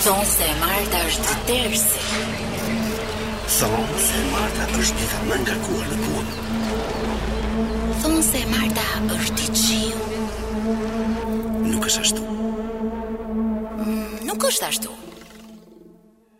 Thonë se e marta është dita e tersit. Thonë se e marta është dita më e ngarkuar në punë. Thonë se e marta është ditë qiu. Nuk është ashtu. Mm, nuk është ashtu.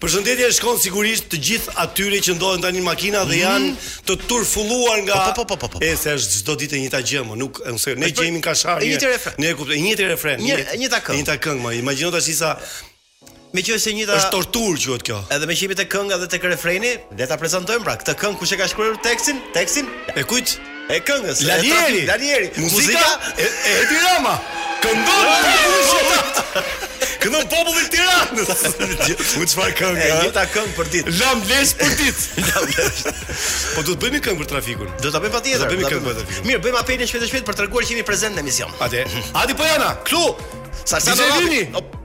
Përshëndetja shkon sigurisht të gjithë atyre që ndodhen tani në makina dhe mhm. janë të turfulluar nga po, po, po, e se është çdo ditë e njëjta gjë më, nuk e di se. ne jemi në Kashar. Një refren. E kuptoj, një tjetër refren. E njëjta këngë. E njëjta këngë, më imagjino tash sa meqë është e njëjta është torturë quhet kjo. Edhe meqë jemi te kënga dhe tek refreni, Le ta prezantojmë pra këtë këngë kush e ka shkruar tekstin? Tekstin? E kujt? E këngës. Lanieri. Lanieri. Muzika Edi Rama. Këndon Këndon populli i Tiranës. U çfarë këngë? E njëjta këngë për ditë. Lëmsh lesh për ditë. Lëmsh lesh. Po do të bëjmë këngë për trafikun. Do ta bëjmë patjetër. Do bëjmë këngë për trafikun. Mirë, bëjmë apelin shpejt e shpejt për të treguar që jemi prezent në emision. Atë. Adi Pojana, këtu. Sa sa do.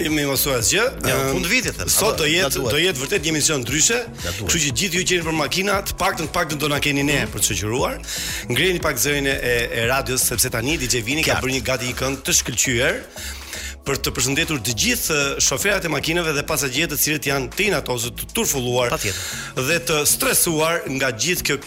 Ju më mësua asgjë. Ja, në fund të vitit them. Sot do jetë do jetë vërtet një emision ndryshe. Kështu që gjithë ju që jeni për makina, të paktën të paktën do na keni ne për të shoqëruar. Ngreni pak zërin e, e radios sepse tani DJ Vini ka bërë një gati një këngë të shkëlqyer për të përshëndetur të gjithë shoferat e makinave dhe pasagjerët të cilët janë të inatosur, të turfulluar dhe të stresuar nga gjithë kjo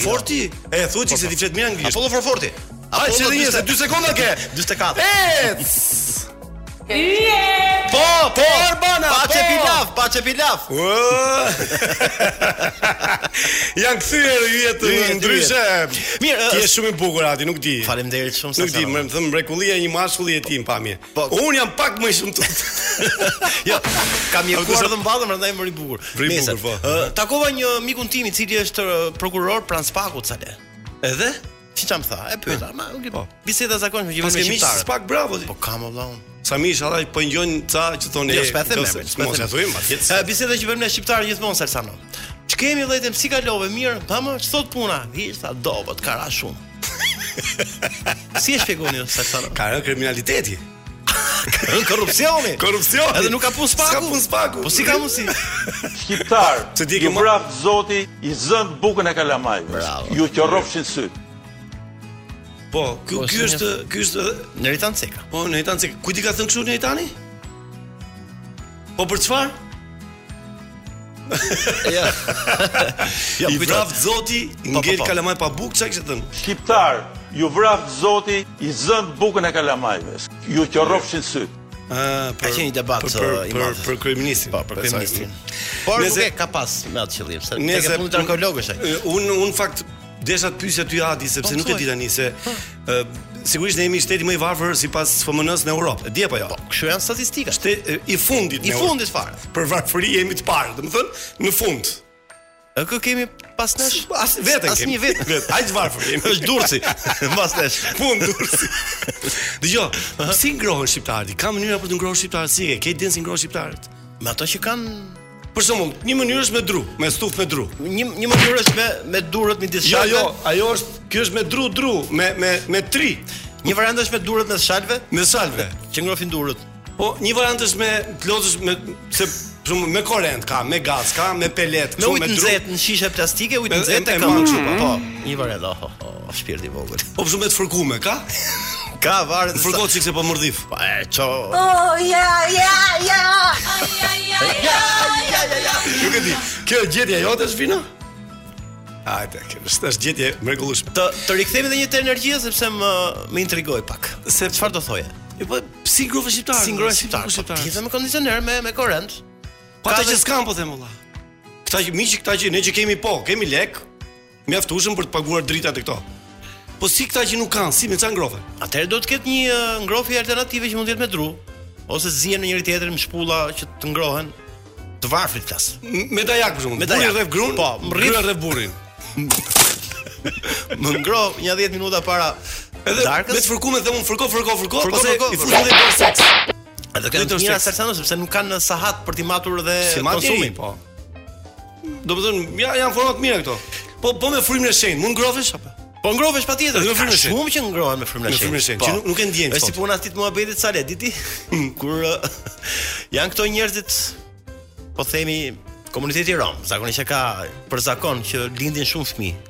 Forti? E, thuaj që se ti flet mirë anglisht. Apollo for Forti. Ai se një se 2 sekonda ke. 44. Ec! Po, po, Arbana, po. paçe pilaf, paçe pilaf. Janë kthyer yjet Yjet, yjet. ndryshe. Mirë, Ti ë, je shumë i bukur aty, nuk di. Faleminderit shumë Nuk di, më thënë mrekullia e një mashkulli e timja. Po, unë jam pak më i shëmtuar. jo, kam po, mjekër dhe mbaj, prandaj më rri bukur. Rri bukur, po. Uh, takova një mikun tim i cili është prokuror pranë Spakut sa le. Edhe Si ça m'tha, e pyeta, ma u po. Biseda zakonisht me gjithë shqiptarët. Paske mik n'Spak bravo. Po kam vëllai. Sa mish ai po dëgjon ça që thonë. Jo, s'pa them. Mos e thojmë atje. Sa biseda që bëjmë ne shqiptarët gjithmonë Salsano. Ç'kemi vëllai them si kalove mirë? Pamë, ç'thotë puna? Hiç sa dobët, ka ra shumë. si e shpjegoni ju sa çfarë? Ka rënë kriminaliteti. Ka rënë korrupsioni. Korrupsioni. Edhe nuk ka punë spaku. Ka punë spaku. Po si ka mundësi? Shqiptar. Ju vraftë Zoti i zënë bukën e kalamajve. Bravo. Ju qorrofshin sytë. Po, ky po, ky është ky është Neritan Ceka. Po, Neritan Ceka. Kur t'i ka thënë kështu Neritani? Po për çfarë? Ja. ja i vraft zoti, ngel kalamaj pa bukë, çka kishte thënë? Shqiptar, ju vraft zoti, i zën bukën e kalamajve. Ju qorrofshin syt. Ah, për, ka qenë një debat për, për, i madh. Për, për kryeministrin, po, për kryeministrin. Por nuk e ka pas me atë qëllim, se ka punë arkeologësh ai. Un un fakt Desha të pyesja ty Adi sepse po, nuk e di tani se ë sigurisht ne jemi shteti më i varfër sipas FMN-s në Europë. E di apo jo? Po, kjo janë statistika. Shte, i fundit. I fundit fare. Për varfëri jemi të parë, domethënë në fund. A kë kemi pas nesh? As vetën kemi. Asnjë vetë. Vet. Ai të varfër jemi. Është Durrsi. Mbas nesh. Fund Durrsi. Dgjoj, si ngrohen shqiptarët? Ka mënyra për të ngrohur shqiptarët si e? Ke idenë si ngrohen shqiptarët? Me ato që kanë Për shembull, një mënyrë është me dru, me stuf me dru. Një një mënyrë është me me durët midis shalve. Jo, jo, ajo është, kjo është me dru, dru, me me me tri. Një variant është me durët me shalve? Me shalve. Që ngrofin durët. Po, një variant është me plotësh me se shumë me korrent ka, me gaz ka, me pelet, me ujë të nxehtë në shishe plastike, ujë të nxehtë ka. Po, një variant. O shpirt i vogël. Po pse me të fërkume, ka? Ka varet. Fërko çik se po mërdhif. Po e ço. Oh ja ja ja. Ja ja ja ja ja ja. Ju ke di. Kjo gjetje jote është vino? Ajde, kjo është gjetje e mrekullueshme. Të të rikthemi edhe një te energjia sepse më më intrigoi pak. Se çfarë do thoje? E po si ngrohen shqiptarët? Si ngrohen shqiptarët? Po ti me kondicioner me me korrent. Po ata që s'kan po them valla. Këta që miqi këta që ne që kemi po, kemi lek, Mjaftueshëm për të paguar dritat e këto. Po si këta që nuk kanë, si mund të ngrofen? Atëherë do të ketë një uh, ngrofje alternative që mund të jetë me dru, ose zihen me njëri tjetrin me shpulla që të ngrohen të varfrit tas. Me dajak për shembull. Me dajak rref grun. Po, rrif rref burrin. Më ngro një 10 minuta para edhe darkës. Me të fërku me themun fërko fërko fërko, fërko, fërko, fërko, i futi dhe për seks. Edhe kanë të mira Salsano sepse nuk kanë sahat për t'i matur dhe si konsumin, po. Domethënë, ja janë forma të mira këto. Po po me frymën e shenjtë, mund ngrohesh apo? Po ngrohesh patjetër, me frymën e shenjtë. Shumë që ngrohen me frymën e shenjtë. Me frymën e shenjtë, që po. nuk e ndjen. Është si puna atij muhabetit sa le, di ti? Hmm. Kur janë këto njerëzit po themi komuniteti rom, zakonisht e ka për zakon që lindin shumë fëmijë.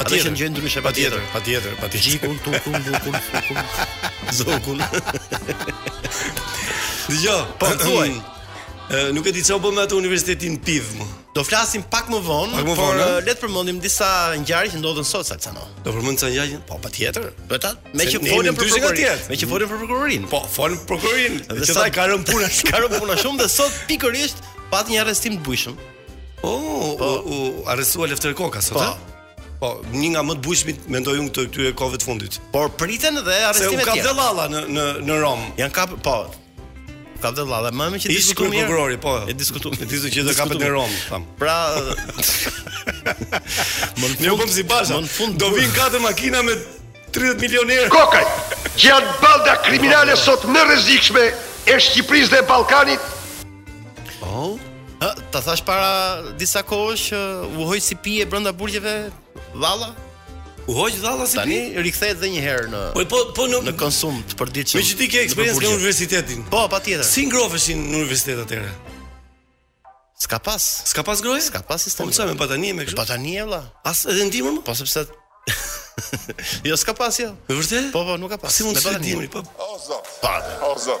Atë që ndjen ndryshe patjetër, patjetër, patjetër. Gjikun, tukun, bukun, tukun, zokun. Dgjoj, po thuaj. Nuk e di çfarë bëmë me atë universitetin PIV më. Do flasim pak më vonë, pak më por vonë, le të përmendim disa ngjarje që ndodhën sot Salsano. Do përmend disa ngjarje? Po patjetër. Do ta, meqë folëm për prokurorin. Meqë folëm për prokurorin. Po, folëm për prokurorin. Që sa ka rënë puna, ka rënë puna shumë dhe sot pikërisht pat një arrestim të bujshëm. O, oh, po. u, u arrestua Lefter Koka sot, po. Po, një nga më të bujshmit mendoj unë këto këtyre kohëve të fundit. Por priten dhe arrestime tjera. Se u kap dhalla në në në Rom. Jan kap, po. Kap dhalla, më më që diskutuam. Ishte prokurori, po. E diskutuam atë ditën që do kapet në Rom, tham. Pra Më në fund, zyrtarisht, më në fund do vinë katër makina me 30 milionerë. Koka, që janë banda kriminale sot më rrezikshme e Shqipërisë dhe Ballkanit, Oh, Ë, ta thash para disa kohësh që u hoq si pije brenda burgjeve dhalla. U hoq dhalla si pije? Tani rikthehet edhe një herë në Po po po në në konsum të përditshëm. Me që ti ke eksperiencë nga universiteti. Po, patjetër. Si ngroheshin në universitet atëherë? S'ka pas. S'ka pas ngrohje? S'ka pas sistem. Po ça me batanije me kështu? Batanije valla. As edhe ndihmën më? Po sepse Jo, s'ka pas jo. Me vërtet? Po, po, nuk ka pas. Si mund të Me batanije. dimri, po. O zot. Pa. O zot.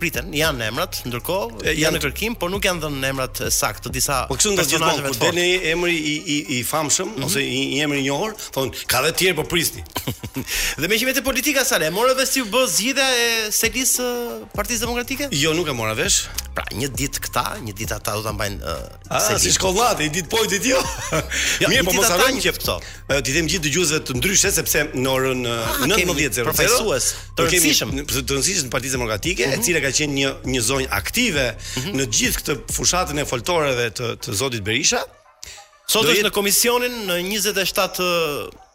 priten, janë emrat, ndërkohë janë në kërkim, por nuk janë dhënë emrat saktë të disa prej personazheve të fortë. Po emri i i i famshëm mm -hmm. ose i, i emri i njohur, thon ka dhe të tjerë po prisni. dhe meqë jemi te politika Sale, e more vesh si u bë zgjidhja e selisë së Partisë Demokratike? Jo, nuk e mora vesh. Pra, një ditë këta, një ditë ata do ta mbajnë uh, A, si shkollat, një ditë po, një ditë jo. Ja, Mirë, po mos harrojmë që këto. T'i themi gjithë dëgjuesve të mos ndryshojnë sepse në orën 19:00 ah, do të ftojmë zë të rëndësishëm, të rëndësishëm në Partinë Demokratike, e mhm. cila ka qenë një një zonjë aktive mhm. në gjithë këtë fushatën e foltoreve të të zotit Berisha. Sot është në komisionin në 27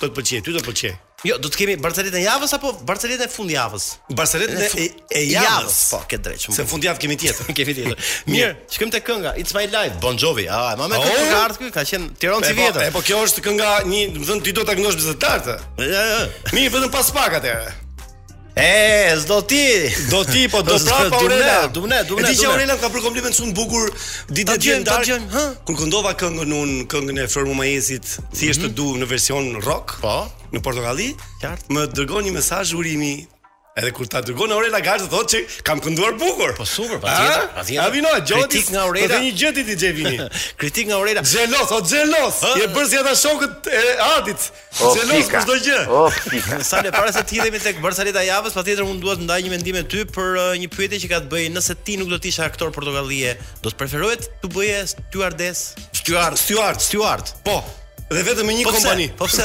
Do të pëlqej, ty do të pëlqej. Jo, do të kemi barcaletën e javës apo barcaletën e fundjavës? Barcaletën e, e javës. Po, ke drejt shumë. Se fundjavë kemi tjetër. kemi tjetër. Mirë, shkojmë te kënga. It's my life, Bon Jovi. Ah, më me këtë kart këtu ka qen Tirons i, po, vjetër. Po, po kjo është kënga një, do të thënë ti do ta këndosh me zë të lartë. Mirë, vetëm pas pak atëherë. E, s'do ti. Do ti, po do prap Aurela. Do ne, do ne. Ti që Aurela ka bërë kompliment shumë bukur ditë të diel në darkë. Dëgjojmë, hë? Kur këndova këngën un, këngën e Flor Mumajesit, Thjesht të mhm. dua në version rock. Po, në Portokalli. Qartë. Më dërgon një mesazh urimi Edhe kur ta dërgon Aurela Gaçe do të thotë që kam kënduar bukur. Po super, patjetër, patjetër. A vino xhiro di? Kritik nga Aurela. Di një gjë ti DJ Vini. Kritik nga Aurela. Xheloz, o xheloz. Je bërë si ata shokët e Adit. O Xheloz për çdo gjë. O fika. Sale, para se të hidhemi tek barcaleta e javës, patjetër unë dua të ndaj një mendim me ty për uh, një pyetje që ka të bëjë nëse ti nuk do të ishe aktor portokallie, do të preferoje të bëje stewardess? Steward, steward, steward. Po. Dhe vetëm me një po kompani. Po pse?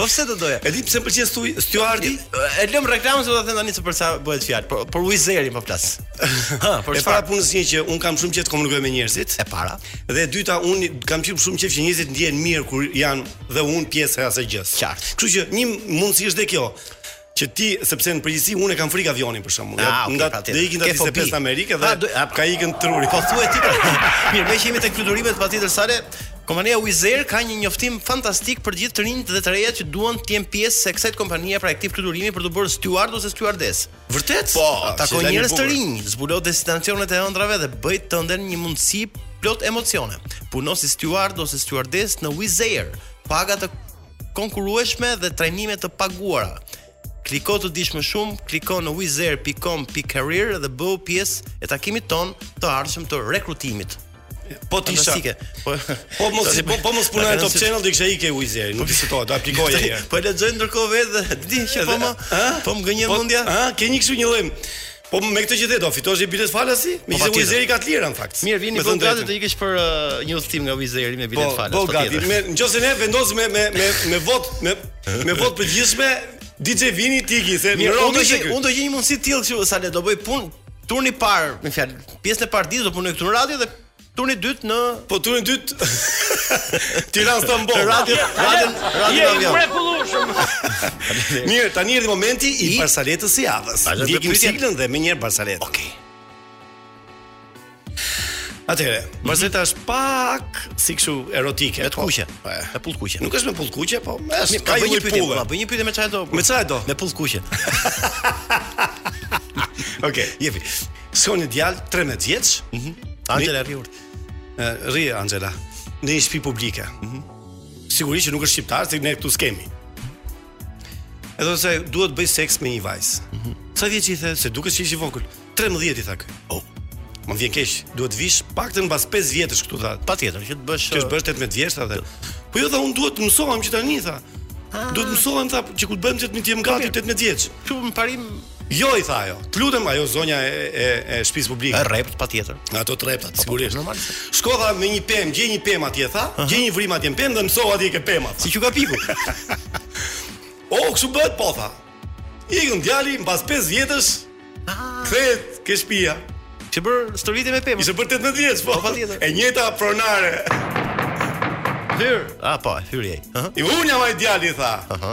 po pse do doja? E di pse pëlqen stu, stewardi? E lëm reklamën se do ta them tani se për sa bëhet fjalë. Por për Wizz Air-in po flas. Ha, për çfarë? E para punës një që un kam shumë qejf të komunikoj me njerëzit. E para. Dhe e dyta un kam qejf shumë qejf që njerëzit ndjehen mirë kur janë dhe unë pjesë e asaj gjëje. Qartë. Kështu që një mundësi është dhe kjo që ti sepse në përgjithësi unë e kam frikë avionin për shembull. Ah, Ja, okay, nda patjetër. do ikin Ke aty se fobi. pesë në Amerikë dhe Ah, do- ah, ka ikën truri. Po thuaj ti. Mirë, meqë jemi tek fluturimet patjetër sale, kompania Wizz Air ka një njoftim fantastik për gjithë të rinjtë dhe të rejat që duan të jenë pjesë e kësaj kompanie pra ekip fluturimi për t'u bërë steward ose stewardess. Vërtet? Po, ah, tako njerëz të rinj, zbulo destinacionet e ëndrrave dhe bëj tënden një mundësi plot emocione. Puno si steward ose stewardess në Wizz Air, paga të konkurrueshme dhe trajnime të paguara. Kliko të dish më shumë, kliko në wizzair.com.career dhe bëhu pjesë e takimit tonë të ardhshëm të rekrutimit. Po ti sa. Po, po mos si po, po mos punoja në Top Channel do kisha ikur ke Uizeri, nuk di çfarë, do aplikoja atje. Po lexoj ndërkohë vetë, di që po më, po më gënjen po, mendja. Ha, ke një kështu një lloj. Po me këtë që the do fitosh një biletë falas ti, me po, gjithë Uizeri ka të lira në fakt. Mirë, vini po gati të ikësh për uh, një udhtim nga Uizeri me biletë po, falas. Po gati, me nëse ne vendosim me me me votë me me votë të përgjithshme DJ Vini ti i gjithë. Mirë, unë do gjej unë do gjej një mundësi të tillë kështu sa le do bëj punë turni parë, me fjalë, Pjesën e parë të ditës do punoj këtu në radio dhe turni i dytë në Po turni i dytë Tiranë Stamboll. Radio, radio, radio në avion. Mrekullueshëm. Mirë, tani erdhi momenti i Barsaletës së javës. Ndjekim siglën dhe menjëherë Barsalet. Okej. Atëre, Barsaleta është pak si kështu erotike, e kuqe. Po, me pullë kuqe. Nuk është me pullë kuqe, po është ka një pyetje, po bëj një pyetje me çfarë do. Me çfarë do? Me pullë kuqe. Okej, jepi. Shkon një djalë 13 vjeç. Mhm. Mm Angela rri urtë. Rri Angela në një shtëpi publike. Mhm. Mm Sigurisht që nuk është shqiptar, se ne këtu s'kemi. Edhe se duhet të bëjë seks me një vajzë. Mm -hmm. Sa vjeç je tha se dukej se ishte i vogël? 13 i tha kë. Oh. Më vjen keq, duhet të vish të paktën mbas 5 vjetësh këtu tha. Patjetër, që të bësh. Që të bësh 18 vjeç atë. Po jo, tha unë duhet të mësohem që tani tha. Ah. Duhet të mësohem tha që kur të bëhem 18 të jem gati 18 vjeç. Këtu në parim Jo i tha ajo. Të lutem ajo zonja e e, e shtëpisë publike. E rreptë patjetër. Nga ato të rrepta, sigurisht. Normal. Shko tha me një pemë, gjej një pemë atje tha, gjej një vrimë atje në pemë dhe mëso atje ke pema. Si qukapiku. O, kështu bëhet po tha. Ikën djali mbas 5 vjetësh. Ah. Kthehet ke shtëpia. Kishte bërë stërvitje me pemë. Ishte bërë 18 vjeç, po. Po, patjetër. E njëjta pronare. Hyr. Ah, po, hyri ai. Ëh. I unë jam ai djali tha. Aha.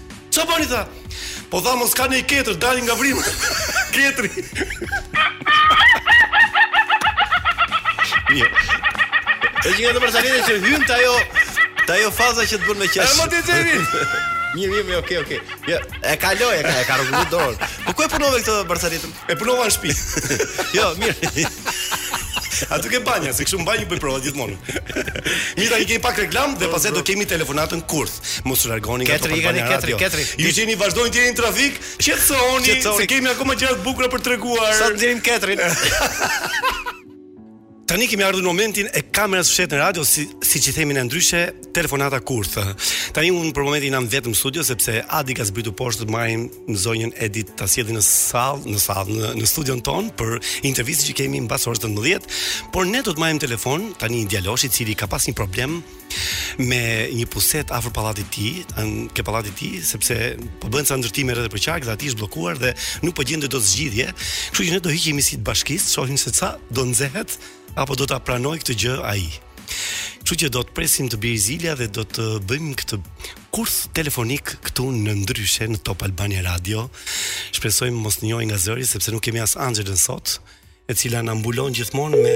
Çfarë bën i tha? Po shoh tha mos ka një ketër, del nga vrima. Ketri. Një. Është një nga ato barsaletat që hyn të ajo, të ajo faza që të bërë me qeshë. E më të gjeri. Mirë, mirë, okay, okay. Ja, e kaloj, e ka, e ka rrugë dorë. Po ku e punove këtë barsaletën? E punova në shtëpi. jo, mirë. Aty ke banja, se kështu mbaj ju bëj prova gjithmonë. Mita, kemi pak reklamë dhe pastaj do kemi telefonatën kurth. Mos u largoni nga Ketri, Top Albania Radio. Ketri, ketri. Ju që vazhdoni të jeni në trafik, qetësohuni se kemi akoma gjëra të bukura për të treguar. Sa të nderim Ketrin. Tani kemi ardhur në momentin e kamerës së fshehtë në radio, si, siç i themi ne ndryshe, telefonata kurth. Tani unë për momentin jam vetëm në studio, sepse Adi ka zbritur poshtë të marri zonjën Edit ta sjelli në sallë, në sallë, në, në studion tonë, për intervistën që kemi mbas orës nëntëmbëdhjetë, por ne do të marrim telefon, tani një djalosh i cili ka pas një problem, me një puset afër pallatit të tij, ke pallati i tij, sepse po bëhen ca ndërtime rreth përqark dhe aty është bllokuar dhe nuk po gjendet dot zgjidhje. Kështu që ne do hiqemi si të bashkisë, shohim se a do nxehet apo do ta pranojë këtë gjë ai. Kështu që do të presim të bjerë zilja dhe do të bëjmë këtë kurth telefonik këtu në ndryshe në Top Albania Radio. Shpresojmë mos na njohë nga zëri sepse nuk kemi as Anxhelën sot, e cila na mbulon gjithmonë me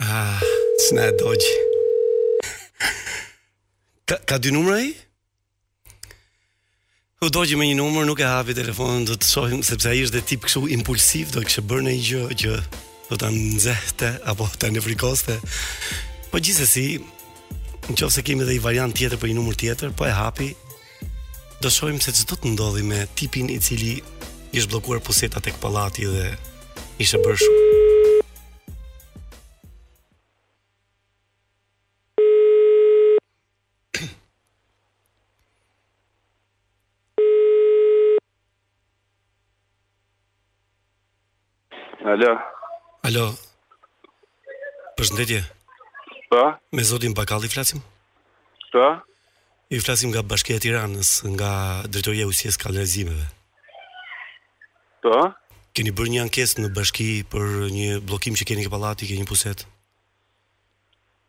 Ah, se na e dogji. Ka, ka dy numra ai? U dogji me një numër, nuk e hapi telefonin, do të shohim sepse ai është dhe tip kështu impulsiv, do kishte bërë një gjë që do ta nxehte apo ta nevrikoste. Po gjithsesi, në qoftë se kemi edhe një variant tjetër për një numër tjetër, po e hapi, Do shohim se ç'do të ndodhi me tipin i cili i është bllokuar puseta tek pallati dhe ishte bërë shumë. Alo. Alo. Përshëndetje. Po. Me zotin Bakalli flasim? Po. Ju flasim nga Bashkia e Tiranës, nga Drejtoria e Ujësjellës Kanalizimeve. Po. Keni bërë një ankesë në bashki për një bllokim që keni ke pallati, ke një puset?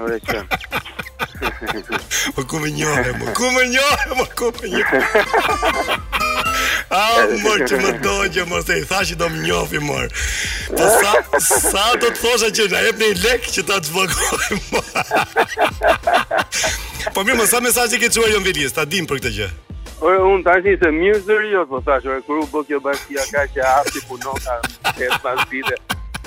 Ore që. Mo ku më njohe, mo ku më njohe, mo ku më njohe. A, më që më dojë, më se i thashë që do më njofi, më. Po sa, sa do të thosha që na jep një lek që ta zhbllokoj, më. Po mirë, më sa mesazhe që ke çuar jo në vilis, ta dim për këtë gjë. Ore, unë thashë se mirë zëri jot, po thashë, ore, kur u bë kjo bashkia ka që hapti punon, ka të pas vite.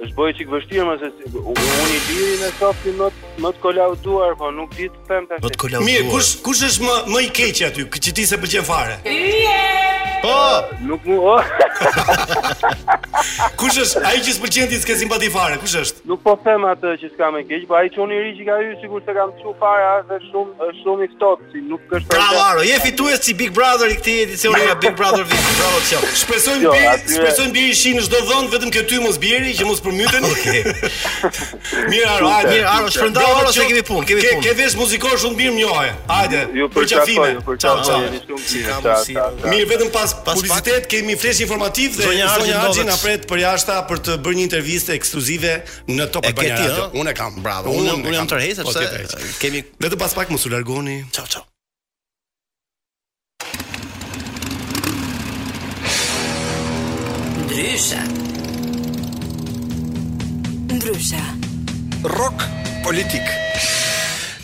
Është një çikë vështirë më se unë i riri në shoh ti më, më të kolauduar, po nuk di të them tashti. Mirë, kush, kush është më, më i keq aty, këtë që ti s'e pëlqen fare? Po! Nuk mu, o! kush është, ai që s'pëlqen ti s'ke simpati fare, kush është? Nuk po them atë që s'ka më keq, po ai çuni i ri që ka hy, sikur s'e kam dhe shumë fare, është shumë, shumë i ftohtë. nuk është pra varo je fituesi i Big Brother i këtij edicioni nga Big Brother VIP bravo çau shpresojmë jo, bjeri atyre... shpresojmë bjerë shi në çdo vend vetëm këtu mos bjerë që mos përmbyteni okay. mirë aro hajde mirë aro shpërndaj aro se kemi punë kemi punë ke, ke vesh muzikor shumë mirë më njohe hajde ju përqafime çau çau jeni shumë si kam si mirë vetëm pas publicitetit kemi flesh informativ dhe zonja Harxhi na pret përjashta për të bërë një intervistë ekskluzive Në Top Albania Radio. Unë e kam, bravo. Unë unë jam tërheqës po, sepse kemi vetëm pas pak mos u largoni. Ciao ciao. Ndryshe. Ndryshe. Rock politik.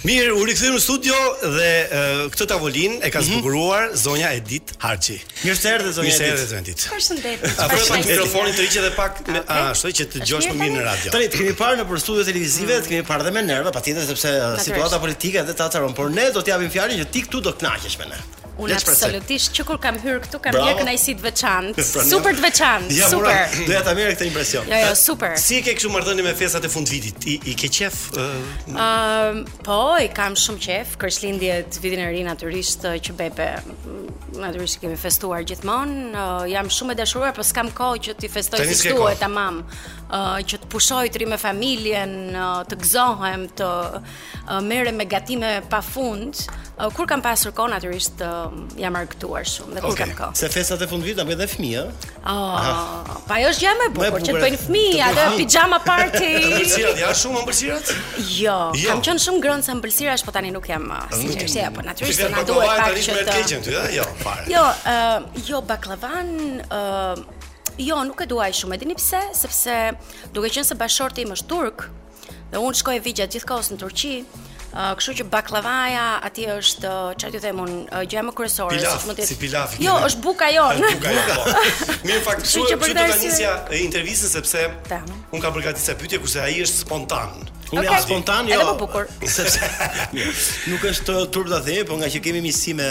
Mirë, u rikthyem në studio dhe uh, këtë tavolinën e ka mhm. zbukuruar mm -hmm. zonja Edith Harxhi. Mirë se erdhe zonja Edith. Mirë se erdhe zonja Edith. Përshëndetje. Afro pak mikrofonin të hiqe dhe pak me a ashtu që të dëgjosh më mirë në radio. Tani të kemi parë nëpër studio televizive, të kemi parë edhe me nerva, patjetër sepse uh, situata politike edhe të acaron, por ne do ta japim fjalën që ti këtu do të kënaqesh me ne. Unë absolutisht që kur kam hyrë këtu kam një kënaqësi të veçantë. Super të veçantë. Ja, super. Doja ta merrje këtë impresion. Jo, jo, super. Si e ke kështu marrëdhënien me festat e fundvitit? I, i ke qejf? Ëm, uh... uh, po, i kam shumë qejf. Krishtlindjet vitin e ri natyrisht që bepe Natyrisht i kemi festuar gjithmonë. Uh, jam shumë e dashuruar, po s'kam kohë që t'i festoj si duhet tamam. Uh, që të pushoj të rri me familjen, uh, të gëzohem, të uh, merrem me gatime pa fund. Uh, kur kam pasur kohë natyrisht uh, jam argëtuar shumë dhe kur okay. kam kohë. Se festat e fundvitit apo edhe fëmijë? Oh, po ajo është gjëja më e bukur që të bëjnë fëmijët, dhe pijama party. Ëmbëlsirat janë shumë ëmbëlsirat? Jo, jo, kam qenë shumë ngrënëse ëmbëlsirash, po tani nuk jam uh, sinqerisht, po natyrisht na duhet pak që të. Ti ty, ëh, jo, fare. Jo, ëh, jo baklavan, ëh, jo, nuk e dua shumë, e dini pse? Sepse duke qenë se bashkëshorti im është turk, Dhe unë shkoj e vij gjatë gjithë kohës në Turqi, uh, kështu që baklavaja aty është çfarë t'ju them unë, uh, gjëja më kryesore, siç mund të jetë. Si pilaf. Jo, është buka jonë. Është buka jonë. Po. Në fakt, kështu që do ta nisja intervistën sepse unë kam përgatitur disa pyetje kurse ai është spontan. Unë okay. jam spontan, jo. Edhe më bukur. Sepse nuk është turp ta themi, por nga që kemi miqësi me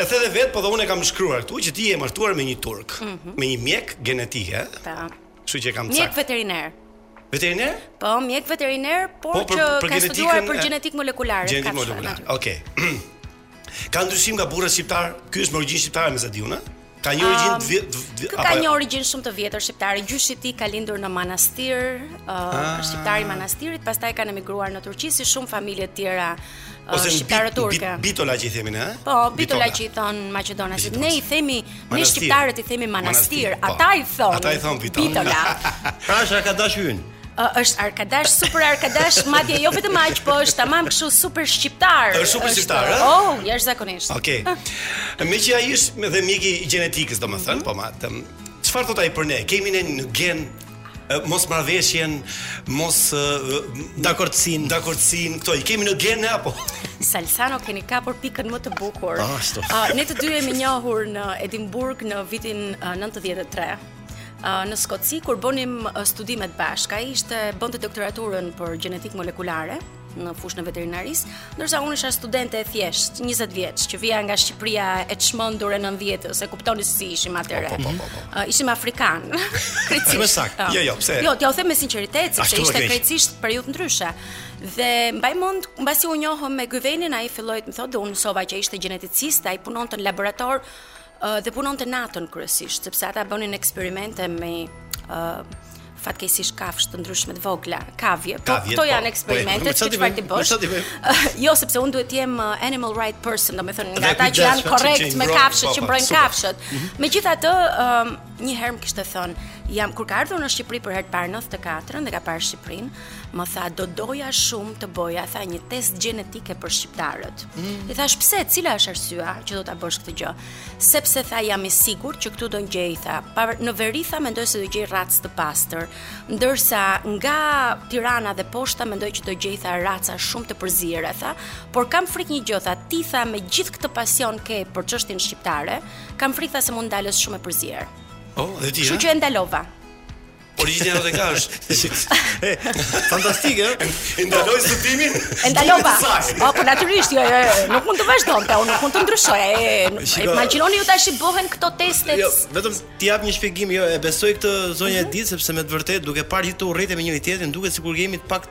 E the dhe vetë, po dhe unë e kam shkruar këtu që ti je martuar me një turk, mm -hmm. me një mjek gjenetike. Po. Kështu që kam ca. Mjek veteriner. Veteriner? Po, mjek veteriner, por po, për, që për ka studiuar për gjenetikë molekulare. Gjenetikë molekulare. Okej. Okay. ka ndryshim nga burrat shqiptarë? Ky është me origjinë shqiptare me sa di unë, a? Ka një origjinë um, të vjetër. Ka apo... një origjinë shumë të vjetër shqiptare. Gjyshi i tij ka lindur në Manastir, uh, ah. shqiptar i Manastirit, pastaj kanë emigruar në Turqi si shumë familje të tjera ose shqiptarë turke. Bitola që i themi ne, ëh? Po, Bitola që i thonë maqedonasit. Ne i themi, ne shqiptarët i themi Manastir, po. Ata i thonë. Ata i thonë Bitola. Pra është arkadash hyn. Është arkadash, super arkadash, madje jo vetëm aq, po është tamam kështu super shqiptar. Është super shqiptar, ëh? Oh, jashtëzakonisht. Okej. Meqë ai është dhe mjek i gjenetikës, domethënë, po ma, çfarë thotë ai për ne? Kemi ne në gen mosmarrëveshjen, mosdakordësinë, dakordësinë, këto i kemi në gene apo? Salsano keni kapur pikën më të bukur. Ah, ashtu. Uh, ne të dy jemi njohur në Edimburg në vitin uh, 93. Uh, në Skoci kur bënim uh, studimet bashkë, ai ishte bënte doktoraturën për gjenetikë molekulare. në fushën e veterinarisë, ndërsa unë isha studente e thjeshtë, 20 vjeç, që vija nga Shqipëria e çmendur e 90-s, e kuptoni se si ishim atëherë. Po, po, po, po. Uh, ishim afrikanë. Krejtësisht. Shumë saktë. Jo, jo, pse? Jo, t'jua them me sinqeritet, sepse Ashtu më ishte keq. krejtësisht periudhë ndryshe. Dhe mbaj mend, mbasi u njohëm me Gyvenin, ai filloi të më thotë dhe unë mësova që ishte gjeneticist, ai punonte në laborator Dhe punonte natën kryesisht, sepse ata bënin eksperimente me fatkeqësisht kafshë të ndryshme të vogla, kavie. Po këto po. janë po, eksperimente që çfarë t'i bësh? Jo, sepse unë duhet të jem uh, animal right person, domethënë nga ata që janë korrekt me kafshët po, që mbrojnë kafshët. Mhm. Megjithatë, um, një herë më kishte thënë, jam kur ka ardhur në Shqipëri për herë të parë në 94-ën dhe ka parë Shqipërinë, Më tha, do doja shumë të boja, tha, një test gjenetike për shqiptarët. Mm. I thashë, pse, cila është arsyeja që do ta bësh këtë gjë? Sepse, tha, jam i sigurt që këtu do në gjej, tha, në veri, tha, mendoj se do gjej racë të pastër, ndërsa nga Tirana dhe poshtë, mendoj që do gjej, tha, raca shumë të përziera, tha, por kam frikë një gjë, tha, ti, tha, me gjithë këtë pasion ke për çështjen shqiptare, kam frikë, tha, se mund dalësh shumë e përzierë. Oh, dhe ti, Kështu që e ndalova. Origjina jote ka është. Fantastike. E ndaloi studimin. E ndalova. Po, po natyrisht, jo, jo, jo, nuk mund të vazhdonte, unë nuk mund të ndryshoj. E, e imagjinoni ju tashi bëhen këto teste. Jo, vetëm t'i jap një shpjegim, jo, e besoj këtë zonjë mm-hmm, e di, sepse me të vërtetë duke parë gjithë urrejtje me njëri-tjetrin, duket sikur jemi të pak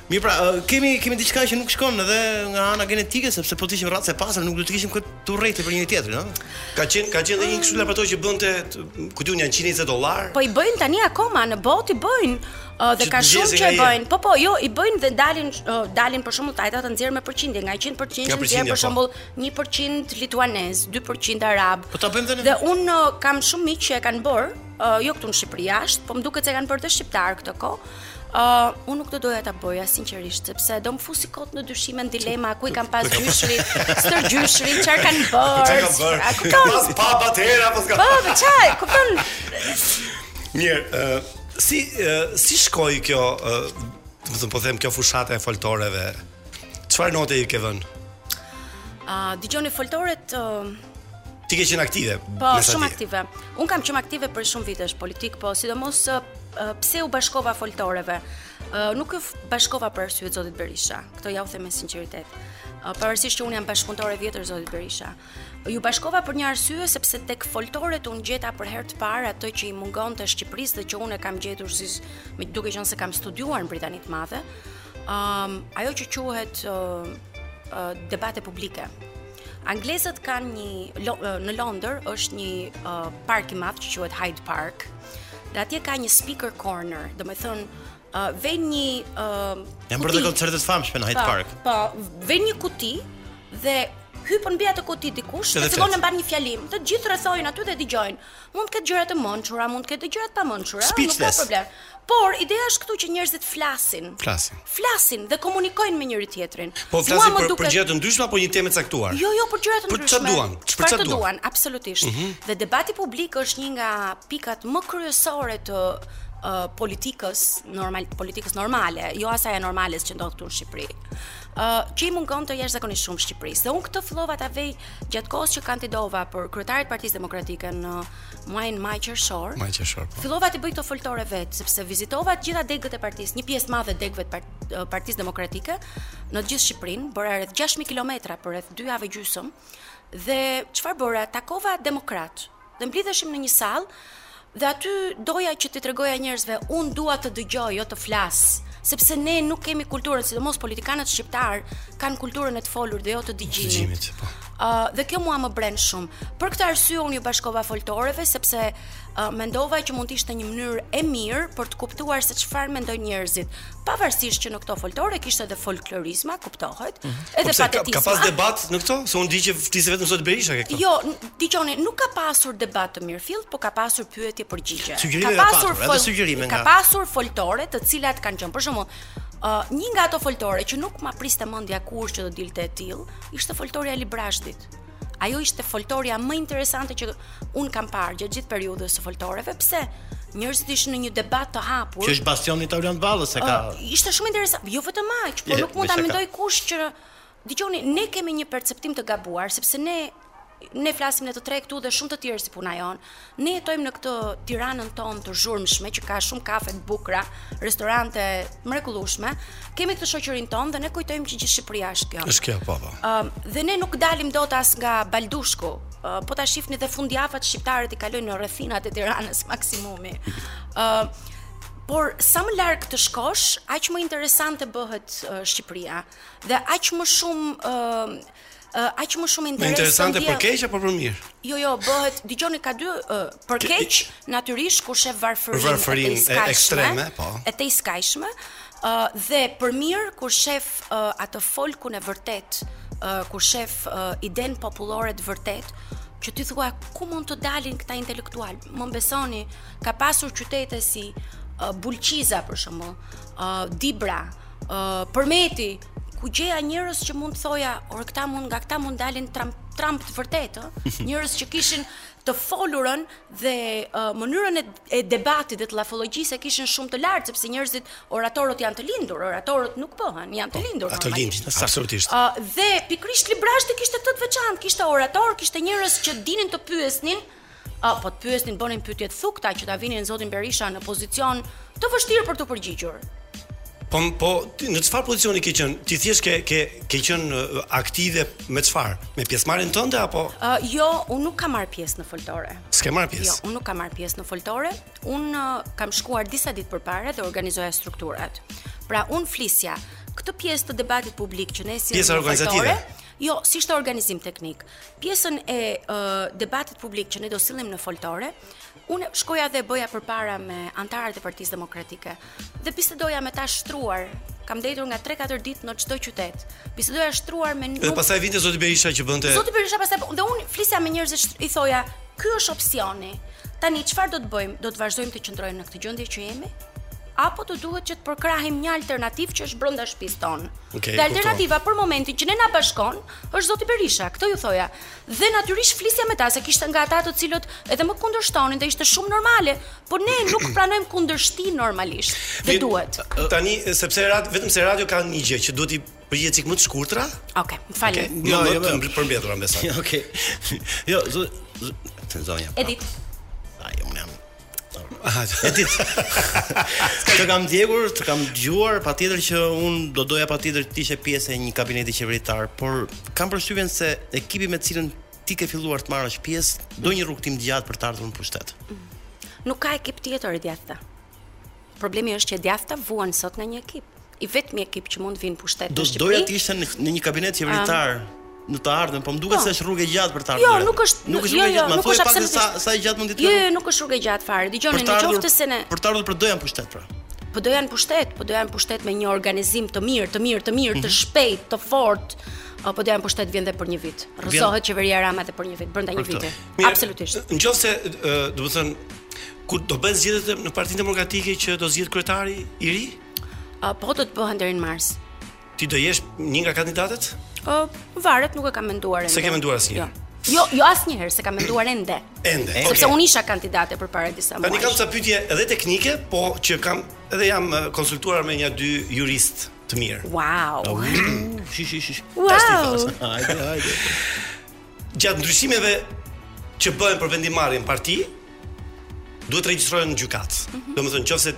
Mirë pra, kemi kemi diçka që nuk shkon edhe nga ana gjenetike, sepse po të ishim racë e pastër, nuk do të kishim këtë urrejtje për njëri-tjetrin, ëh. Ka qenë ka qenë edhe një kështu laborator që bënte, ku diun janë 120 dollar. Po i bëjnë tani akoma në botë i bëjnë uh, dhe ka shumë që e bëjnë. Po po, jo, i bëjnë dhe dalin uh, dalin për shembull ta, ta nxjerr me përqindje, nga 100% ja, nxjerr për po. shembull 1% lituanez, 2% arab. Po ta bëjmë dhe Dhe unë uh, kam shumë miq që e kanë bërë, uh, jo këtu në Shqipëri jashtë, po më duket se e kanë bërë dhe shqiptarë këtë kohë. Uh, unë nuk do doja ta bëja sinqerisht sepse do më fusi kot në dyshime në dilema ku i kam pas gjyshërit, stërgjyshërit, çfarë kanë bërë? A kupton? Ka pas papastërtira apo s'ka? Po, po ça, kupton? Mirë, uh, si uh, si shkoi kjo, uh, si ta them po them kjo fushata e foltoreve. Çfarë note i ke vënë? A uh, dëgjoni foltoret uh, Ti ke qenë aktive? Po, shumë aktive. Un kam qenë aktive për shumë vite në politikë, po sidomos pse iu bashkova foltoreve. Uh, nuk iu bashkova për arsye të Zotit Berisha. Këtë jua them me sinqeritet. Uh, Pavarësisht që un jam bashkëpunëtore e vjetër e Zotit Berisha. Uh, iu bashkova për një arsye sepse tek foltoret un gjeta për herë të parë atë që i mungonte Shqipërisë dhe që un e kam gjetur si, duke qenë se kam studiuar në Britani të Madhe. Um, ajo që quhet uh, uh, debate publike. Anglezët kanë një në Londër është një uh, park i madh që quhet Hyde Park. Dhe atje ka një speaker corner, domethënë uh, vënë një uh, Janë bërë koncerte të famshme në Hyde po, Park. Po, vënë një kuti dhe hypën mbi atë kuti dikush dhe fillon të mban një fjalim. Të gjithë rrethojnë aty dhe dëgjojnë. Mund të ketë gjëra të mençura, mund të ketë gjëra të pamençura, nuk ka problem. Por, ideja është këtu që njerëzit flasin. Flasin. Flasin dhe komunikojnë me njëri-tjetrin. Po flasin për, duket... për gjëra të ndryshme apo një temë të caktuar? Jo, jo, për gjëra të ndryshme. Për çfarë duan? Për çfarë duan? duan? Absolutisht. Mm -hmm. Dhe debati publik është një nga pikat më kryesore të uh, politikës, normal politikës normale, jo asaj anormales që ndodh këtu në Shqipëri. Ë, uh, që i mungonte jashtëzakonisht shumë Shqipërisë. Dhe unë këtë fillova ta bëj gjatë kohës që kandidova për kryetar të Partisë Demokratike në uh, muajin maj qershor. Maj qershor. Po. Fillova të bëj këto foltore vet, sepse vizitova të gjitha degët e partisë, një pjesë të madhe të degëve të Partisë Demokratike në të gjithë Shqipërinë, bëra rreth 6000 kilometra për rreth 2 javë e gjysëm. Dhe çfarë bëra? Takova demokratë. Dhe mblidheshim në një sallë dhe aty doja që t'u tregoja njerëzve, un dua të dëgjoj, jo të flas, sepse ne nuk kemi kulturën, sidomos politikanët shqiptarë kanë kulturën e të folurit dhe jo të dëgjimit. Po. uh, dhe kjo mua më bren shumë. Për këtë arsye unë iu bashkova foltoreve sepse uh, mendova që mund të ishte një mënyrë e mirë për të kuptuar se çfarë mendojnë njerëzit. Pavarësisht që në këto foltore kishte edhe folklorizma, kuptohet, mm -hmm. edhe po patetizma. Ka, ka pas debat në këto? Se unë di që fliste vetëm zoti Berisha në këto. Jo, dëgjoni, nuk ka pasur debat të mirëfilltë, por ka pasur pyetje përgjigje. Ka pasur, ka pasur edhe Ka pasur foltore të cilat kanë qenë për shembull Uh, një nga ato foltore që nuk ma priste mendja kurrë që do dilte e tillë, ishte foltorja e Librazhdit. Ajo ishte foltorja më interesante që un kam parë gjatë gjithë periudhës së foltoreve, pse njerëzit ishin në një debat të hapur. Që është bastioni i Taulant Ballës e ka. Uh, ishte shumë interesant, jo vetëm aq, por nuk mund ta mendojë kush që dëgjoni, ne kemi një perceptim të gabuar sepse ne ne flasim ne të tre këtu dhe shumë të tjerë si puna jonë. Ne jetojmë në këtë Tiranën tonë të zhurmshme që ka shumë kafe të bukura, restorante të mrekullueshme. Kemi këtë shoqërinë tonë dhe ne kujtojmë që gjithë Shqipëria është kjo. Është kjo, po po. Ëm uh, dhe ne nuk dalim dot as nga Baldushku. Uh, po ta shihni dhe fundjavët shqiptarët i kalojnë në rrethinat e Tiranës maksimumi. Ëm uh, Por sa më larg të shkosh, aq më interesante bëhet uh, Shqipëria dhe aq më shumë uh, aq më shumë interes. Interesante për keq apo për mirë? Jo, jo, bëhet, dëgjoni ka dy për keq, natyrisht kur shef varfërinë varfërinë ekstreme, po. E tejskajshme, ë dhe për mirë kur shef uh, atë folkun e vërtetë, uh, kur shef uh, idenë popullore të vërtetë, që ti thua ku mund të dalin këta intelektualë. Më besoni, ka pasur qytete si uh, Bulqiza për shembull, uh, Dibra, uh, Përmeti, ku gjeja njerëz që mund të thoja, ore këta mund nga këta mund dalin Trump Trump të vërtetë, njerëz që kishin të folurën dhe uh, mënyrën e, e debatit dhe të llafologjisë e kishin shumë të lartë sepse njerëzit oratorët janë të lindur, oratorët nuk bëhen, janë të po, lindur. Ata lindin, absolutisht. Uh, dhe pikërisht Librazhdi kishte këtë të veçantë, kishte oratorë, kishte njerëz që dinin të pyesnin, Ë, po të pyesnin, bënin pyetje të thukta që ta vinin zotin Berisha në pozicion të vështirë për t'u përgjigjur. Po po ti në çfarë pozicioni ke qen? Ti thjesht ke ke ke qenë aktive me çfarë? Me pjesëmarrjen tënde apo? Uh, jo, unë nuk kam marrë pjesë në foltore. S'ke marrë pjesë? Jo, unë nuk kam marrë pjesë në foltore. Unë uh, kam shkuar disa ditë përpara dhe organizoja strukturat. Pra un flisja këtë pjesë të debatit publik që ne si pjesë organizative. Jo, s'ishte organizim teknik. Pjesën e debatit publik që ne do sillim në foltore, unë shkoja dhe e bëja përpara me anëtarët e Partisë Demokratike dhe bisedoja me ta shtruar kam ndenjur nga 3-4 ditë në çdo qytet. Bisedoja shtruar me nuk... Dhe pastaj vinte Zoti Berisha që bënte... Zoti Berisha pastaj... Dhe unë flisja me njerëz i thoja, ky është opcioni. Tani, çfarë do të bëjmë? Do të vazhdojmë të qëndrojmë në këtë gjendje që jemi? Apo do duhet që të përkrahim një alternativë që është brenda shpisë tonë? Dhe alternativa për momentin që ne na bashkon është zoti Berisha, këtë ju thoja. Dhe natyrisht flisja me ta se kishte nga ata të cilët edhe më kundërshtonin dhe ishte shumë normale, po ne nuk pranojmë kundërshti normalisht. Dhe duhet. Tani sepse radio, vetëm se radio ka një gjë që duhen përgjigje cik më të shkurtra. Okej, okay, më falni. Okay. Jo, jo, jo, jo, përmbetura me sa. Okej. Jo, zonja. Edit. Ai unë jam Edit. Të kam ndjekur, të kam dëgjuar, patjetër që unë do doja patjetër të ishe pjesë e një kabineti qeveritar, por kam përshtypjen se ekipi me të cilën ti ke filluar të marrësh pjesë, do një rrugëtim të gjatë për të ardhur në pushtet. Nuk ka ekip tjetër i djathtë. Problemi është që e djathta vuan sot nga një ekip. i vetmi ekip që mund të vijë në pushtet në Shqipëri. Do doja të isha në, në një kabinet qeveritar. Um, në të ardhmen, po më duket po. se është rrugë e gjatë për të ardhur. Jo, nuk është, nuk është jo, rrugë e jo, gjatë, më thuaj pak se sa sa e gjatë mund të jetë. Jo, jo, nuk është rrugë e gjatë fare. Dëgjoni, në qoftë se ne Për të ardhur PD-ja në pushtet pra. PD-ja në pushtet, PD-ja në pushtet me një organizim të mirë, të mirë, të mirë, të mhm. shpejtë, të fortë. PD-ja në pushtet vjen dhe për një vit. Rrëzohet qeveria Rama dhe për një vit, brenda një viti. Absolutisht. Nëse, domethënë, kur do bëhen zgjedhjet në Partinë Demokratike që do zgjidhet kryetari i ri? A po do të bëhen deri në mars? Ti do jesh një nga kandidatët? Ë, varet, nuk e kam menduar ende. S'e ke menduar asnjë. Jo. Jo, jo asnjëherë s'e kam menduar ende. Ende. Sepse okay. unë isha kandidate për para disa muajsh. Tani kam ca pyetje edhe teknike, po që kam edhe jam konsultuar me nja dy juristë të mirë. Wow. Shi shi shi. Wow. Hajde, hajde. Gjatë ndryshimeve që bëhen për vendimmarrje në parti, duhet të regjistrohen në gjykatë. Mm -hmm. Domethënë, nëse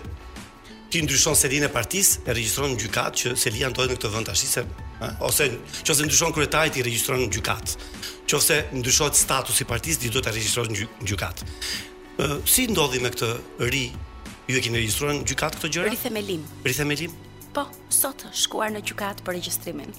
ti ndryshon selinë e partisë, e regjistron në gjykatë që selia ndodhet në këtë vend tash, se ha? ose nëse ndryshon kryetari ti e regjistron në gjykatë. Nëse ndryshon statusi i partisë, ti duhet ta regjistrosh në gjykatë. Ë si ndodhi me këtë ri? Ju e keni regjistruar në gjykatë këto gjëra? Rithemelim. Rithemelim? Po, sot ka shkuar në gjykatë për regjistrimin.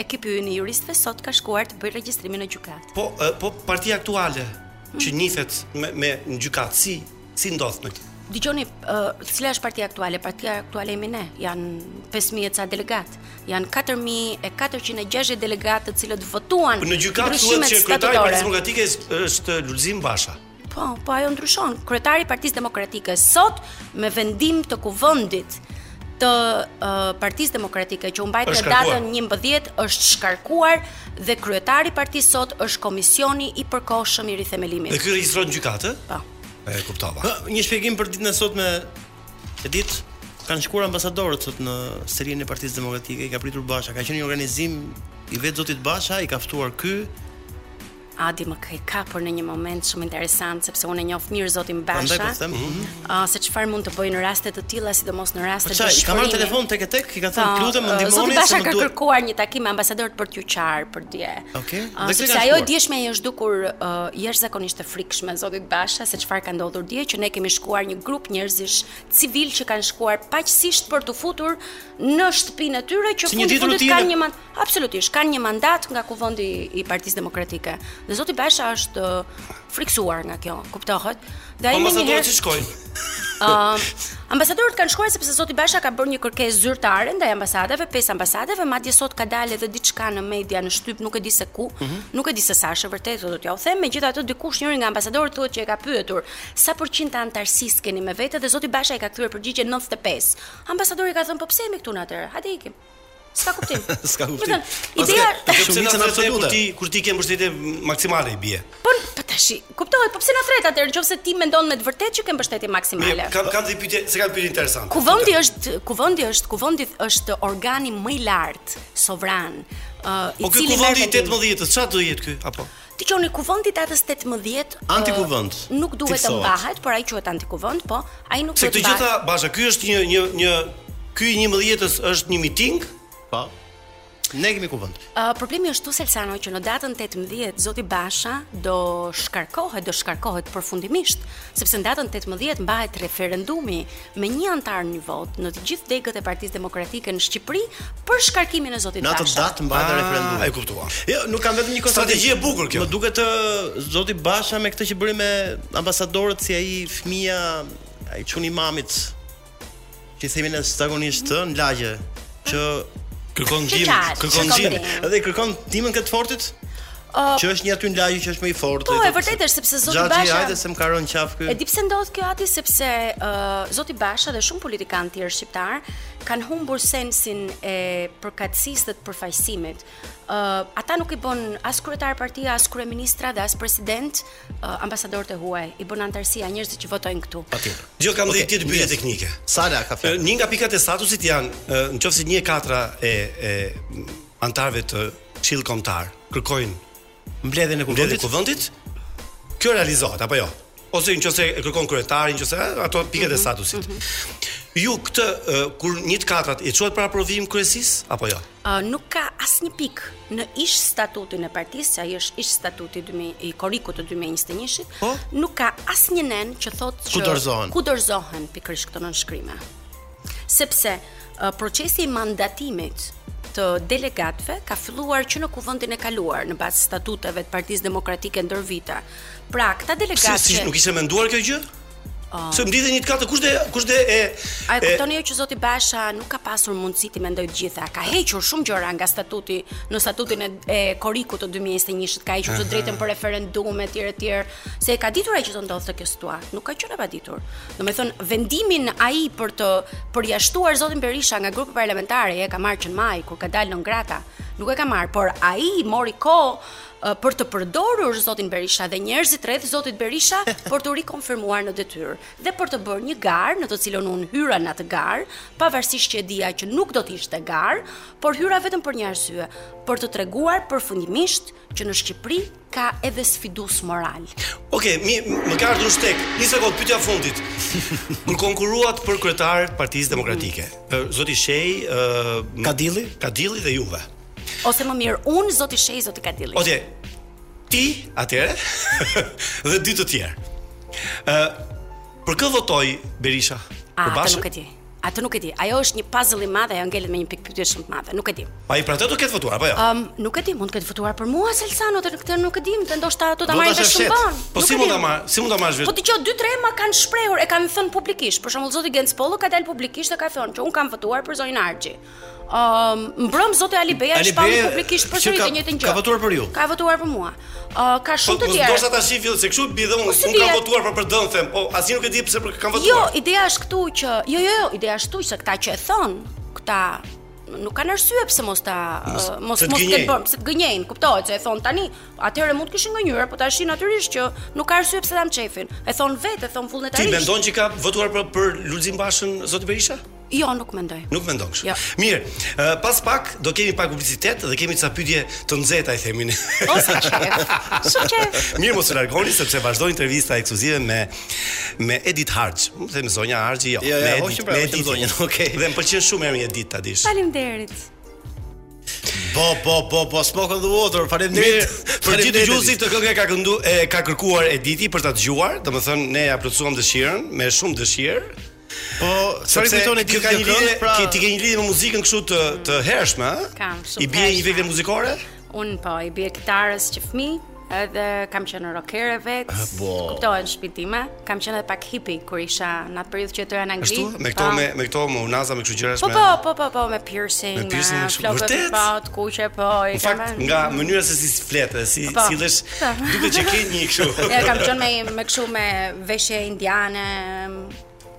Ekipi ynë i juristëve sot ka shkuar të bëjë regjistrimin në gjykatë. Po, po partia aktuale hmm. që njihet me me në gjykatë si si ndodh me këtë? Dgjoni, uh, cila është partia aktuale? Partia aktuale jemi ne. Janë 5000 e ca delegatë. Janë 4460 delegatë të cilët votuan. Në gjykatë thuhet që kryetari i Partisë Demokratike është Lulzim Basha. Po, po ajo ndryshon. Kryetari i Partisë Demokratike sot me vendim të kuvendit të uh, Partisë Demokratike që u mbajt në datën 11 është shkarkuar dhe kryetari i partisë sot është komisioni i përkohshëm i rithemelimit. Dhe ky regjistrohet në gjykatë? Po. E kuptova. Po, një shpjegim për ditën e sotme. E di që kanë shkuar ambasadorët sot në selinë e Partisë Demokratike, i ka pritur Basha, ka qenë një organizim i vetë zotit Basha, i ka ftuar ky, Adi më ke kapur në një moment shumë interesant sepse unë e njoh mirë zotin Basha. Prandaj po them, ëh, mhm. ah, se çfarë mund të bëjë në raste të tilla, sidomos në raste dëshpërimi. Ka marrë telefon tek e tek, i ka thënë lutem më ndihmoni se më duhet. Zoti Basha ka kërkuar një takim me ambasadorët për t'ju qarë për dje. Okej. Ah, sepse ajo e djeshme i është dukur ah, jashtëzakonisht e frikshme zotit Basha se çfarë ka ndodhur dje që ne kemi shkuar një grup njerëzish civil që kanë shkuar paqësisht për t'u futur në shtëpinë e tyre që fundi fundit kanë një Absolutisht, kanë një mandat nga kuvendi i Partisë Demokratike. Dhe zoti Basha është uh, frikësuar nga kjo, kuptohet. Dhe ai po, më njëherë si shkoi. Ëm, uh, ambasadorët kanë shkuar sepse zoti Basha ka bërë një kërkesë zyrtare ndaj ambasadave, pesë ambasadave, madje sot ka dalë edhe diçka në media në shtyp, nuk e di se ku, mm -hmm. nuk e di se sa është e vërtetë, do t'ja u them, megjithatë dikush njëri nga ambasadorët thotë që e ka pyetur sa përqind të anëtarësisë keni me vete dhe zoti Basha i ka kthyer përgjigje 95. Ambasadori ka thënë po pse jemi këtu ne atëherë? Hajde ikim. S'ka kuptim. S'ka kuptim. Vetëm ideja është shumica absolute. Ti kur ti ke mbështetje maksimale i bie. Po po tash, kuptohet, po pse na thërret atëherë në qoftë se ti mendon me të vërtetë që ke mbështetje maksimale? Kam kam një pyetje, se kam pyetje interesante. Kuvendi është, kuvendi është, kuvendi është organi më i lartë sovran. Uh, i po cili kuvendi i 18-të, çfarë do jetë ky apo? Dëgjoni, kuvendi i datës 18 antikuvend. Uh, nuk duhet të mbahet, por ai quhet antikuvend, po ai nuk duhet të mbahet. Se të gjitha, baza, ky është një një një ky i 11-s është një miting, po. Ne kemi kuvend. Uh, problemi është tu Selsano që në datën 18 zoti Basha do shkarkohet, do shkarkohet përfundimisht, sepse në datën 18 mbahet referendumi me një anëtar një votë në të gjithë degët e Partisë Demokratike në Shqipëri për shkarkimin e zotit Basha. Në atë datë mbahet ah, referendumi. E kuptuam. Jo, nuk kam vetëm një strategji e bukur kjo. Më duket të zoti Basha me këtë që bëri me ambasadorët si ai fëmija ai çuni i mamit që themi ne zakonisht në lagje që kërkon ndihmë, kërkon ndihmë, edhe kërkon ndihmën e këtij të fortit? Uh, që është një aty në lagje që është më i fortë. Po, e vërtetë është sepse Zoti Basha. Gjatë hajde se më ka rënë qafë këtu. E di pse ndodh kjo aty sepse uh, Zoti Basha dhe shumë politikanë të tjerë shqiptarë kanë humbur sensin e përkatësisë dhe të përfaqësimit. Uh, ata nuk i bëjnë as kryetarë partie, as kryeministra dhe as presidentë, ambasadorët e huaj, i bën anëtarësia njerëzit që votojnë këtu. Patjetër. Jo kam okay. tjetër pyetje teknike. Sala ka fjalë. Një nga pikat e statusit janë, në qoftë se 1/4 e e anëtarëve të Këshillit Kombëtar kërkojnë mbledhjen e kuvendit, kuvendit kjo realizohet apo jo? Ose në qoftë se e kërkon kryetari, nëse ato pikat e mhm. statusit. Mhm. Ju këtë kur 1/4 e çuat për aprovim kryesisë apo jo? Nuk ka asnjë pikë në ish statutin e partisë, se ai është ish statuti i korrikut të 2021-shit, po? nuk ka asnjë nen që thotë që dorëzohen. ku dorëzohen pikërisht këto nënshkrime. Sepse procesi i mandatimit të delegatëve ka filluar që në kuvendin e kaluar në bazë të statuteve të Partisë Demokratike ndër vite. Pra, këta delegatë si nuk ishte menduar kjo gjë? Ah. Se mblidhen një të katë, kush dhe, kush dhe e... A e kuptoni o që Zoti Basha nuk ka pasur mundësi t'i mendojë të gjitha, ka hequr shumë gjëra nga statuti, në statutin e, e korrikut të 2021, ka hequr të drejtën për referendum e tjera tjera, se e ka ditur ai që do ndodhte kjo situatë, nuk ka qenë e paditur. Domethënë, vendimin ai për të përjashtuar Zotin Berisha nga grupi parlamentar, e ka marrë që në maj, kur ka dalë non grata, nuk e ka marrë, por ai mori ko për të përdorur zotin Berisha dhe njerëzit rreth zotit Berisha për t'u rikonfirmuar në detyrë dhe për të bërë një garë në të cilën unë hyra në atë garë, pavarësisht që e dija që nuk do të ishte garë, por hyra vetëm për një arsye, për të treguar përfundimisht që në Shqipëri ka edhe sfidues moralë. Okej, okay, më ka ardhur shtek. Një sekond, pyetja e fundit. Kur konkurruat për kryetar të Partisë Demokratike, mm -hmm. zoti Shehaj, ë uh, Kadilli, Kadilli dhe juve. Ose më mirë, unë zoti Shehaj, zoti Kadilli. Okej. Ti atëherë dhe dy të tjerë. Ë uh, për kë votoi Berisha? A, për Bashën? Nuk e di. Atë nuk e di. Ajo është një puzzle i madh, ajo ngelet me një pikëpyetje shumë të madhe. Nuk e di. Po ai pra do të ketë votuar apo jo? Ja? Ëm, um, nuk e di, mund të ketë votuar për mua Selsano, dhe këtë nuk e di, dhe ndoshta do ta marrim vesh shumë vonë. Po si mund ta marr? Si mund ta marrësh vesh? Po dëgjo, dy tre ma kanë shprehur, e kanë thënë publikisht. Për shembull, zoti Genc Pollo ka dalë publikisht dhe ka thënë që un kam votuar për zonjën Harxhi. Ëm, mbrëm zoti Alibeaj, Ali shpalli Beaj, publikisht përsëri që ka- të njëjtën gjë. ka votuar për ju. Ka votuar për mua. Ë, ka Po shumë të po, tjerë. ndoshta tash i fillon se kështu bie dhe unë Po, si unë kam bie? votuar për PD, them, po asnjë nuk e di pse për kë kam Jo, votuar. ideja është këtu që jo jo jo, ideja është këtu që këta që e thon, këta nuk kanë arsye pse mos ta Mos- ë, mos se të mos gënjejnë. ketë bërë, pse të gënjejnë, kuptohet se e thon tani, atëherë mund të kishin gënjyer, po tash natyrisht që nuk ka arsye pse ta mçefin. E thon vetë, e thon Ti vullnetarisht. mendon që ka votuar për për Lulzim Bashën zoti Berisha? Jo, nuk mendoj. Nuk mendon kështu. Jo. Mirë, uh, pas pak do kemi pak publicitet dhe kemi ca pyetje të nxehta i themi ne. O sa qejf. Shumë qejf. Mirë mos u largoni sepse vazhdon intervista ekskluzive me me Edit Harxhi. Mund të them zonja Harxhi, jo. Jo, jo, heqim pra, heqim zonja. Okej. Dhe më pëlqen shumë emri Edit, ta dish. Faleminderit. Po, po, po, po, smoke on the water. Faleminderit. Për gjithë dëgjuesit këtë këngë, këngën e ka kërkuar Editi për ta dëgjuar, domethënë ne ia plotësuam dëshirën me shumë dëshirë. Po, çfarë të kujton Edit ka një lidhje, pra... ti ke një lidhje me muzikën kështu të të hershme, ha? Kam, shumë. I bie një vegël muzikore? Un po, i bie kitarës që fëmijë, edhe kam qenë rockere vetë. Ah, po. Kuptohet në shtëpinë time. Kam qenë edhe pak hippie kur isha në atë periudhë që jetoja në Angli. Ashtu, me këto me me këto me unaza me kështu gjëra po, me. Po, po, po, po, me piercing, me piercing me flokë të pat, kuqe, po. Në fakt, nga mënyra se si flet dhe si po. sillesh, duket që ke një kështu. Ja kam qenë me me kështu me veshje indiane,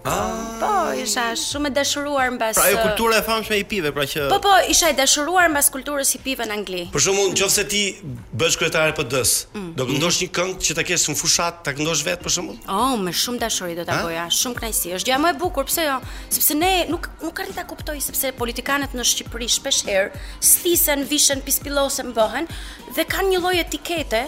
Po, isha shumë e dashuruar mbas Pra ajo uh, kultura e famshme e hipive, pra që Po po, isha e dashuruar mbas kulturës hipive në Angli. Për shembull, qoftë se ti bëhesh kryetare e PD-s, mm. do këndosh një këngë që ta kesh në fushatë, ta këndosh vetë për shembull? Oh, me shumë dashuri do ta bëja, shumë kënaqësi. Është gjëja më e bukur, pse jo? Sepse ne nuk nuk arrij ta kuptoj sepse politikanët në Shqipëri shpesh herë stisen, vishen, pispillosen, bëhen dhe kanë një lloj etikete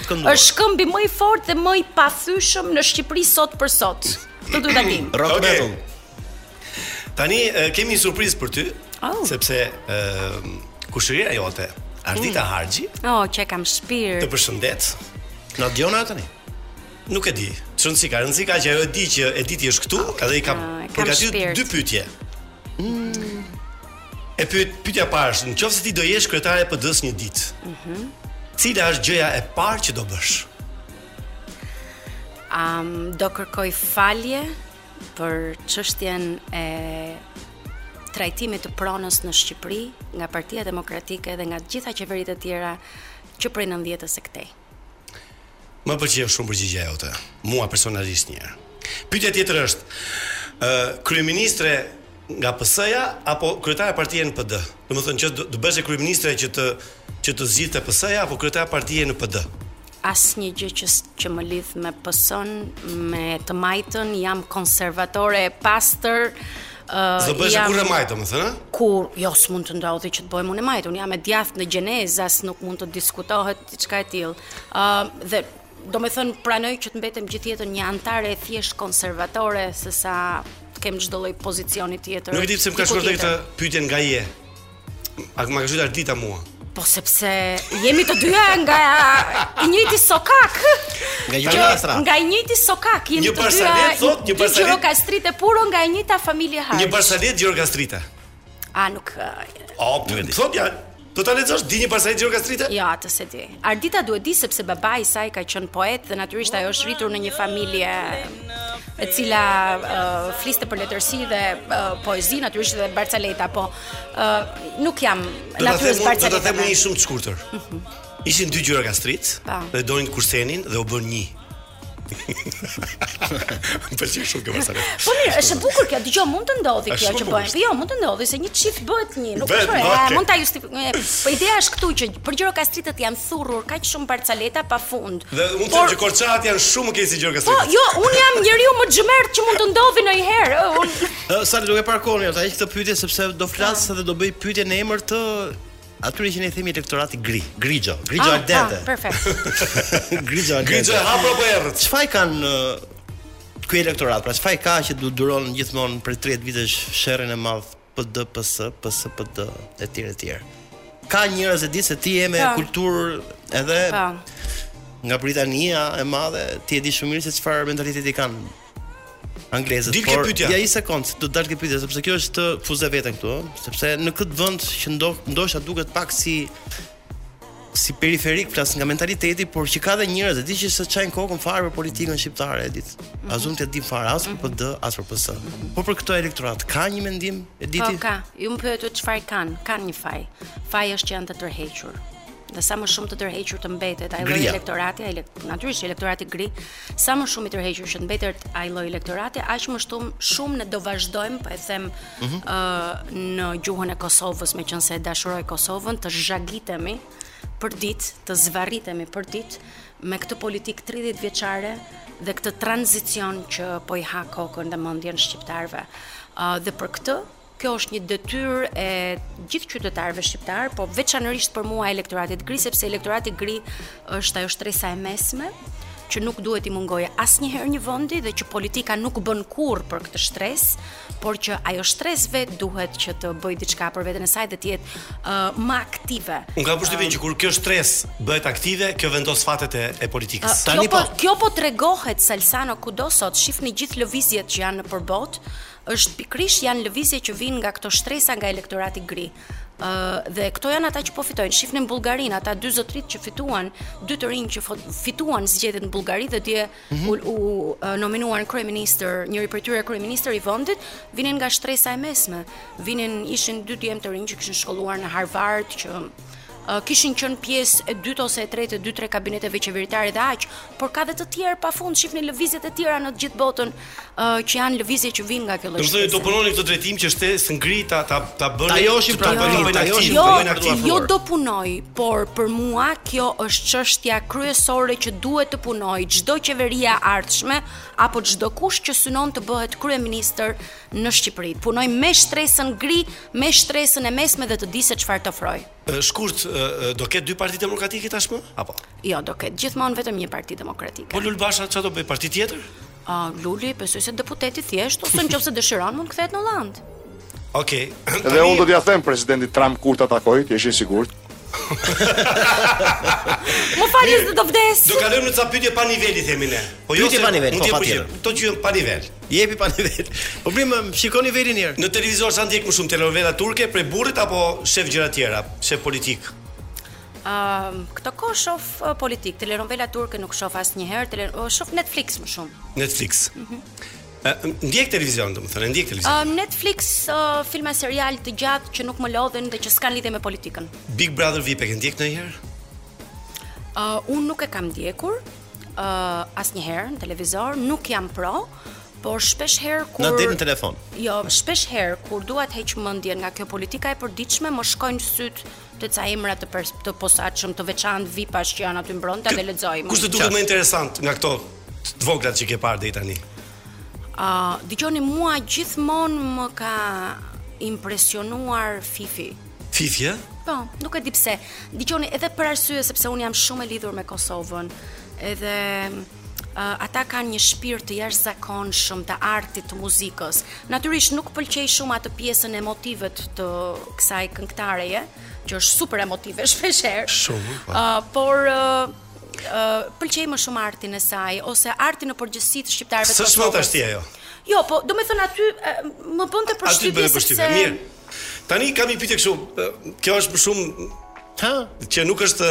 kënduar. Është shkëmbi më i fortë dhe më i pathyshëm në Shqipëri sot për sot. Këtë duhet ta dim. Rock okay. metal. Tani kemi një surprizë për ty, oh. sepse ë uh, kushëria jote, Ardita mm. Harxhi. Oh, që kam shpirt. Të përshëndet. Na dëgjon tani? Nuk e di. Ç'rëndësi ka, rëndësi ka që ajo e di që Editi është këtu, oh, edhe i ka ah, përgatitur dy pyetje. Mm. E pyet pyetja e parë është, në qoftë se ti do jesh kryetare e PD-së një ditë. Mhm. Mm cila është gjëja e parë që do bësh? Ëm um, do kërkoj falje për çështjen e trajtimit të pronës në Shqipëri nga Partia Demokratike dhe nga gjitha qeveritë e tjera që prej 90-s së këtej. Më pëlqeu shumë përgjigja jote. Mua personalisht një. Pyetja tjetër është, ë uh, kryeministre nga PS-ja apo kryetare e partie në PD? Do të thotë që do të bëheshe kryeministre që të që të zgjidhte PS-ja apo kryetare partie në PD? Asnjë gjë që që më lidh me PS-n, me të majtën, jam konservatore e pastër. Uh, do bësh jam... kurrë majtë, domethënë? Kurrë, jo, s'mund të ndodhi që të bëhem unë majtë. Unë jam e djathtë në gjenezë, as nuk mund të diskutohet diçka e tillë. Ë uh, dhe domethënë pranoj që të mbetem gjithë jetën një anëtare e thjeshtë konservatore se sa të kem çdo lloj pozicioni tjetër. Nuk e di pse më ka shkruar këtë pyetje nga je. A më ka shkruar Ardita mua? Po sepse jemi të dyja nga i njëjti sokak. Nga një pastra. Nga i njëjti sokak jemi të dyja. Një barcaletë thotë, një barcaletë. Gjirokastrite puro nga e njëjta familje Harxhi. Një barcaletë gjirokastrite. A nuk. O, po thotë ja, Do ta lexosh? Di një barcaletë gjirokastrite? Jo, atë s'e di. Ardita duhet ta dijë sepse babai i saj ka qenë poet dhe natyrisht ajo është rritur në një familje e cila uh, fliste për letërsi dhe uh, poezi, natyrisht dhe barcaleta, po uh, nuk jam natyrë barcaletash. Do të them një shumë të shkurtër. Mhm. Ishin dy gjirokastritë po. dhe donin të kursenin dhe u bënë një. Më pëlqen shumë kjo mesazh. Po mirë, është e bukur kjo. Dëgjo, mund të ndodhi kjo që bëjnë. Jo, mund të ndodhi se një çift bëhet një, nuk është fare. Okay. Mund ta justifikojmë. Po ideja është këtu që për gjirokastritët janë thurur kaq shumë barcaleta pa fund. Dhe unë them që korçarët janë shumë më keq se gjirokastritët. Po, jo, unë jam njeriu më xhymert që mund të ndodhi në një herë. Unë sa duhet të parkoni ata, ai këtë pyetje sepse do flas ah. dhe do bëj pyetje në emër të Atyre që ne i themi elektorati gri, grigjo, grigjo ah, ardente. Ah, perfekt. grigjo ardente. Grigjo e hapur apo errët? Çfarë kanë uh, ky elektorat? Pra çfarë ka që do duron gjithmonë për 30 vite sherrin e madh PD, PS, PS, PD etj etj. Ka njerëz e di se ti je me kulturë edhe pa. nga Britania e Madhe, ti e di shumë mirë se çfarë mentaliteti kanë anglezët. Dil te pytja. ja një sekond, do të dalë kjo pyetje sepse kjo është fuze veten këtu, sepse në këtë vend që ndo, ndoshta duket pak si si periferik flas nga mentaliteti, por që ka dhe njerëz, di që s'e çajn kokën fare për politikën shqiptare, e dit. Mhm. As dum të dim fare as për PD, as për PS. Po për këtë elektorat ka një mendim, e diti? Po ka. Ju më pyetët çfarë kanë? Kanë një faj. Faji është që janë të tërhequr dhe sa më shumë të tërhequr të mbetet ai lloj elektorati, ai natyrisht elektorati gri, Sa më shumë i tërhequr që të mbetet ai lloj elektorati, aq më shumë, shumë ne do vazhdojmë, po e them ë mm -hmm. uh, në gjuhën e Kosovës, meqenëse e dashuroj Kosovën, të zhagitemi për ditë, të zvarritemi për ditë me këtë politikë 30 vjeçare dhe këtë tranzicion që po i ha kokën dhe mendjen shqiptarëve. ë uh, dhe për këtë Kjo është një detyrë e gjithë qytetarëve shqiptarë, po veçanërisht për mua elektoratit gri, sepse elektorati gri është ajo shtresa e mesme që nuk duhet t'i mungojë asnjëherë një vendi dhe që politika nuk bën kurrë për këtë shtresë, por që ajo shtresë vetë duhet që të bëjë diçka për veten e saj dhe të jetë uh, më aktive. Unë kam përshtypjen uh, që kur kjo shtresë bëhet aktive, kjo vendos fatet e, e politikës. Uh, kjo po, po kjo po tregohet Salsano kudo sot, shifni gjithë lëvizjet që janë nëpër botë, është pikërisht janë lëvizje që vijnë nga këto shtresa nga elektorati gri. Ë uh, dhe këto janë ata që po fitojnë. Shifni Bullgarinë, ata dy zotëritë që fituan, dy të rinj që fituan zgjedhjet në Bullgari dhe dje mm -hmm. u, u uh, nominuan kryeministër, njëri prej tyre kryeministër i vendit, vinin nga shtresa e mesme. Vinin ishin dy djem të rinj që kishin shkolluar në Harvard, që kishin qenë pjesë e dytë ose e tretë e dy tre kabineteve qeveritare dhe aq, por ka dhe të tjerë pafund shihni lëvizjet e tjera në të gjithë botën uh, që janë lëvizje që vijnë nga kjo lloj. Do të thonë do punoni në këtë drejtim që shtresën gri ta ta ta bëni. Ajo është pra bëni bëni aktiv, jo, bëni aktiv. Jo do punoj, por për mua kjo është çështja kryesore që duhet të punojë çdo qeveri e ardhshme apo çdokush që synon të bëhet kryeministër në Shqipëri. Punojë me shtresën gri Me shtresën e mesme dhe të dijë se çfarë të ofrojë. Shkurt, do ketë dy parti demokratike tashmë apo? Jo, do ketë gjithmonë vetëm një parti demokratike. Po Lul Basha çfarë do bëjë, parti tjetër? Ah, uh, Luli, besoj se deputet i thjeshtë ose nëse dëshiron mund të kthehet në Holandë. Okej. Okay. Dhe unë do t'ia them presidentit Trump kur ta takoj, të jesh i sigurt. Më falni se do vdes. Do kalojmë në ca pyetje pa nivel i themi ne. Po jo pa nivel, po patjetër. Këto që janë pa nivel. Jepi pa nivel. Po bëjmë, shikoni nivelin e Në televizor sa ndjek më shumë telenovela turke prej burrit apo shef gjëra të tjera, shef politik. Ëm, uh, këto kohë shof uh, politik, telenovela turke nuk shof asnjëherë, tele, uh, shof Netflix më shumë. Netflix. Mhm. Mm Ndjek televizion, domethënë, ndjek televizion. Uh, Netflix uh, filma seriale të gjatë që nuk më lodhin dhe që s'kanë lidhje me politikën. Big Brother VIP e ke ndjek ndonjëherë? Uh, unë nuk e kam ndjekur uh, asnjëherë në televizor, nuk jam pro, por shpesh herë kur Na del në telefon. Jo, shpesh herë kur dua të heq mendjen nga kjo politika e përditshme, më shkojnë sytë Te ca emra të, pers të posaçëm, të veçantë VIP-ash që janë aty mbrënda dhe lexoj. Kush të duket më interesant nga këto të voglat që ke parë deri tani? Ë, uh, dëgjoni mua gjithmonë më ka impresionuar Fifi. Fifi, ë? Po, nuk e di pse. Dëgjoni edhe për arsye sepse unë jam shumë e lidhur me Kosovën. Edhe Ata kanë një shpirt të jashtëzakonshëm të artit të muzikës. Natyrisht nuk pëlqej shumë atë pjesën emotive të kësaj këngëtareje, që është super emotive shpeshherë. Shumë. Po. Ë, por pëlqej më shumë artin e saj ose artin në përgjithësi të shqiptarëve të Kosovës. S'është më tashti ajo. Jo, po domethënë aty më bënte përshtypje sepse Tani kam një pyetje kështu, kjo është më shumë hë që nuk është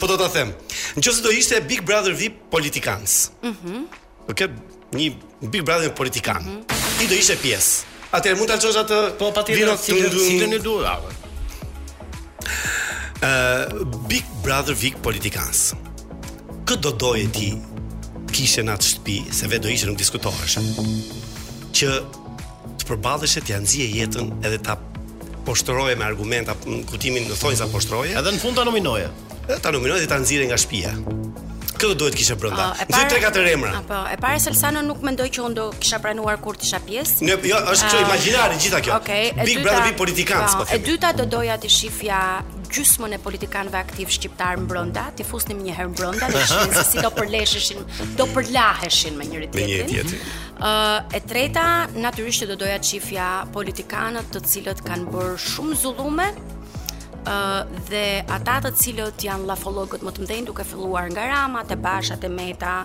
po do ta them. Nëse do ishte Big Brother VIP politikans. Mhm. Mm po ka një Big Brother politikan. Mm -hmm. Ti do ishe pjesë. Atëherë mund ta çosh atë po patjetër si si të një duhet apo. Ë Big Brother VIP politikans. Kë do doje të kishe në atë shtëpi, se vetë do ishe nuk diskutohesh që Të përballesh e t'ia nxije jetën edhe ta poshtëroje me argumenta, në kuptimin në thonjza poshtëroje. Edhe në fund ta nominoje. Edhe ta nominoje dhe ta nxirre nga shtëpia. Kë do doje të kishe brenda. Ah, Dy tre katër emra. Po, e para Salsano nuk mendoj që unë do kisha pranuar kurrë të isha pjesë. Ne jo, është kjo ah, imagjinare gjithë kjo. Okej, okay, Big Brother VIP Politikan, po, po. E dyta do doja të shifja gjysmën e politikanëve aktivë shqiptarë mbrenda, t'i fusnim një herë mbrenda dhe shihnim se si do përlesheshin, do përlaheshin me njëri tjetrin. Uh, e treta, natyrisht që do doja t'shifja politikanët të cilët kanë bërë shumë zullume, uh, dhe ata të cilët janë llafologët më të mdhenj duke filluar nga Rama, te Basha, te Meta,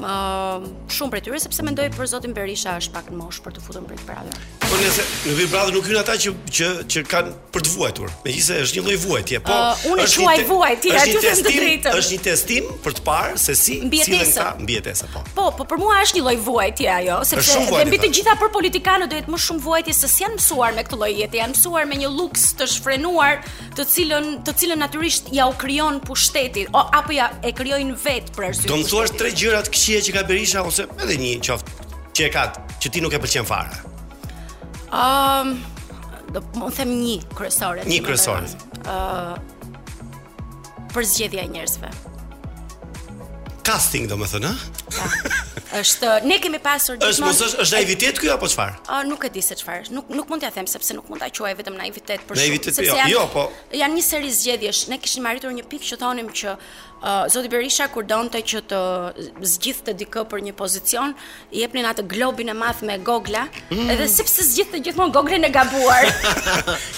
uh, shumë prej tyre, sepse mendoj për Zotin Berisha është pak në moshë për t'u futur në Big Brother. Po nëse në Big Brother nuk hyjnë ata që, që, që kanë për të vuajtur. Megjithëse është një lloj vuajtje, po uh, unë e quaj vuajtje, aty është një testim, është një testim për të parë se si është mbijetesa, po. Po, po për mua është një lloj vuajtje ajo, sepse dhe mbi të gjitha për politikanët do jetë më shumë vuajtje se s'janë mësuar me këtë lloj jete, janë mësuar me një luks të shfrenuar, të cilën të cilën natyrisht ja u krijon pushteti, o, apo ja e krijojnë vetë për arsye. Do të më thuash tre gjëra të këqija që ka Berisha ose edhe një qoftë që e ka që ti nuk e pëlqen fare. Ëm um, do të mund të them një kryesore. Një kryesore. ë uh, përzgjedhja e njerëzve. Casting domethënë, ha? Është ne kemi pasur gjithmonë. Është mos është është naivitet ky apo çfarë? Ë nuk e di se çfarë. Nuk nuk mund t'ia them sepse nuk mund ta quaj vetëm naivitet për shkak se jo, jo, po. Janë një seri zgjedhjesh. Ne kishim arritur një pikë që thonim që Zoti Berisha kur donte që të zgjidhte dikë për një pozicion, i jepnin atë globin e madh me gogla, mm. edhe sepse zgjidhte gjithmonë goglën e gabuar.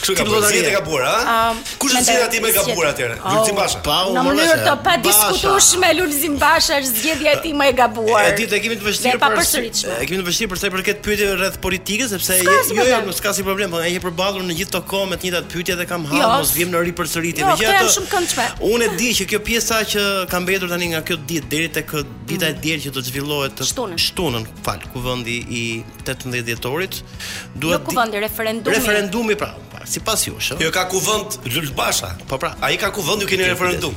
Kështu ka bërë zgjedhje të gabuar, a? Kush është zgjedhja e tij më e gabuar atëherë? Oh, Lulzim Basha. Pa, në mënyrë të padiskutueshme Lulzim Basha është zgjedhja e tij më e gabuar. E di të kemi të vështirë për përsëritshme. E kemi të vështirë për sa i përket pyetjeve rreth politikës, sepse jo jo nuk ka si problem, po je përballur në gjithë këtë kohë me të njëjtat Pyetje dhe kam hall, jo, mos biem në ripërsëritje. Jo, kjo është shumë këndshme. Unë e di që kjo pjesa që ka mbetur tani nga kjo ditë deri tek dita e mm. diel që do të zhvillohet të shtunën. Shtunën, fal, kuvendi i 18 dhjetorit. Duhet jo kuvendi referendumi. Referendumi pra, sipas jush. Jo ka kuvend Lul Basha. Po pra, ai ka kuvend ju keni referendum.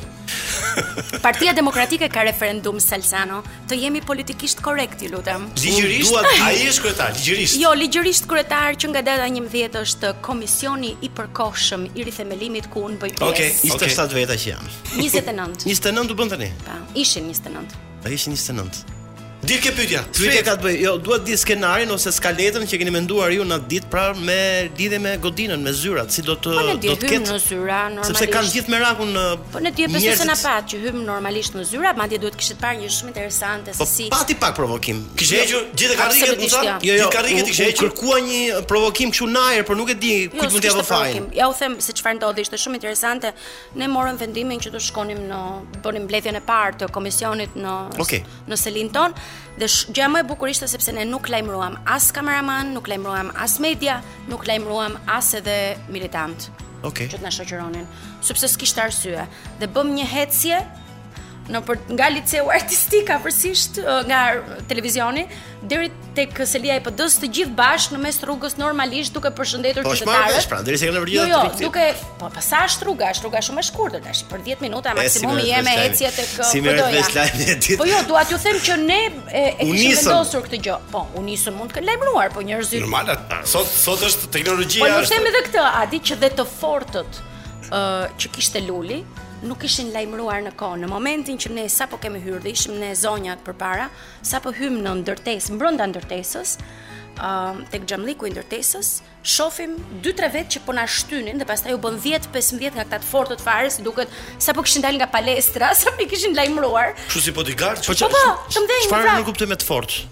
Partia Demokratike ka referendum Salsano. Të jemi politikisht korrekt, ju lutem. Ligjërisht, ai është kryetar, ligjërisht. Jo, ligjërisht kryetar që nga data 11 është komisioni i përkohshëm i rithemelimit ku unë bëj pjesë. Okej, okay, 27 okay. veta që janë. 29. 29 u bënë tani. Po, ishin 29. A ishin 29. Di ke pyetja. Çfarë ka të bëjë? Jo, dua të di skenarin ose skaletën që keni menduar ju në atë ditë pra në lidhje me godinën, me zyrat, si do të po do të ketë në zyra normalisht. Sepse kanë gjithë merakun në Po ne besoj se na patë që hymë normalisht në zyra, madje duhet kishit parë një shumë interesante se po si. Po pati pak provokim. Kishte jo, hequr gjithë karriget, më thonë. Jo, jo, karriget kishte hequr. Kërkua një provokim kështu në ajër, por nuk e di jo, kujt mund t'ia vë fajin. Ja u them se çfarë ndodhi, ishte shumë interesante. Ne morëm vendimin që të shkonim në bënim mbledhjen e parë të komisionit në okay. në selinë tonë dhe gjëja më e bukur ishte sepse ne nuk lajmëruam as kameraman, nuk lajmëruam as media, nuk lajmëruam as edhe militantë. Okej. Okay. Që të na shoqëronin, sepse s'kishte arsye. Dhe bëmë një ecje nëpër nga liceu artistik afërsisht nga televizioni deri tek selia e PD-s të gjithë bashkë në mes rrugës normalisht duke përshëndetur po, qytetarët. Po shpara pra, deri se kanë vërtetë. Jo, jo, duke po pasa është rruga, është rruga shumë e shkurtër tash, për 10 minuta maksimumi jemi me ecje tek PD-ja. Si merret vesh lajmi i ditës. Po jo, dua t'ju them që ne e, e kishim vendosur këtë gjë. Po, u nisëm mund të kenë lajmëruar, po njerëzit. Normal, sot sot është teknologjia. Po ju them edhe këtë, a di që dhe të fortët ë uh, që kishte Luli, nuk ishin lajmëruar në kohë. Në momentin që ne sapo kemi hyrë dhe ishim ne zonjat përpara, sapo hymë në ndërtesë, mbrenda ndërtesës, ë uh, tek xhamlliku i ndërtesës, shofim 2-3 vet që po na shtynin dhe pastaj u bënë 10-15 nga këta të fortët fare, si duket sapo kishin dalë nga palestra, sapo i kishin lajmëruar. Kështu si bodyguard, po çfarë? Po, po, të mëdhenj. Çfarë pra. nuk kuptoj me të fortë?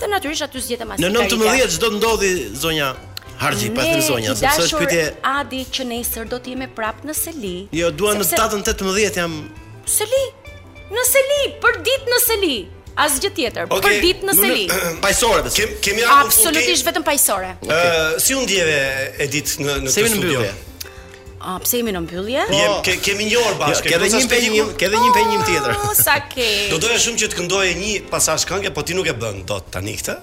Dhe natyrisht aty zgjedhëm asnjë. Në 19 ç'do të ndodhë zonja Harxhi pas të zonja, sepse është pyetje A di që nesër do të jemi prapë në Seli. Jo, dua në datën 18 jemi në Seli. Në Seli, për ditë në Seli. Asgjë tjetër, okay, për ditë në Seli. Paqësore të kem, kemi ardhur. Absolutisht vetëm paqësore. Ë, okay. uh, si u ndjeve Edith në në studio? A pse jemi në mbyllje? Po, jemi, ke, kemi një orë bashkë. Jo, ke edhe një impenjim, ke edhe një impenjim tjetër. Oh, sa ke. Do doja shumë që të këndoje një pasazh këngë, po di nuk e bën dot tani këtë.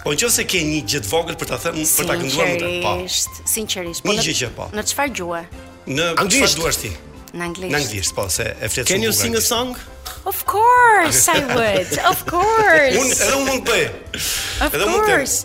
Po në qoftë se ke një gjë të vogël për ta thënë, për ta kënduar me të. Po. Sinqerisht, sinqerisht. Po një gjë që po. Në çfarë gjuhe? Në çfarë duash ti? Në anglisht. Në anglisht, po, se e flet shumë. Can you sing a song? Of course I would. Of course. Unë edhe unë mund të bëj. Of course.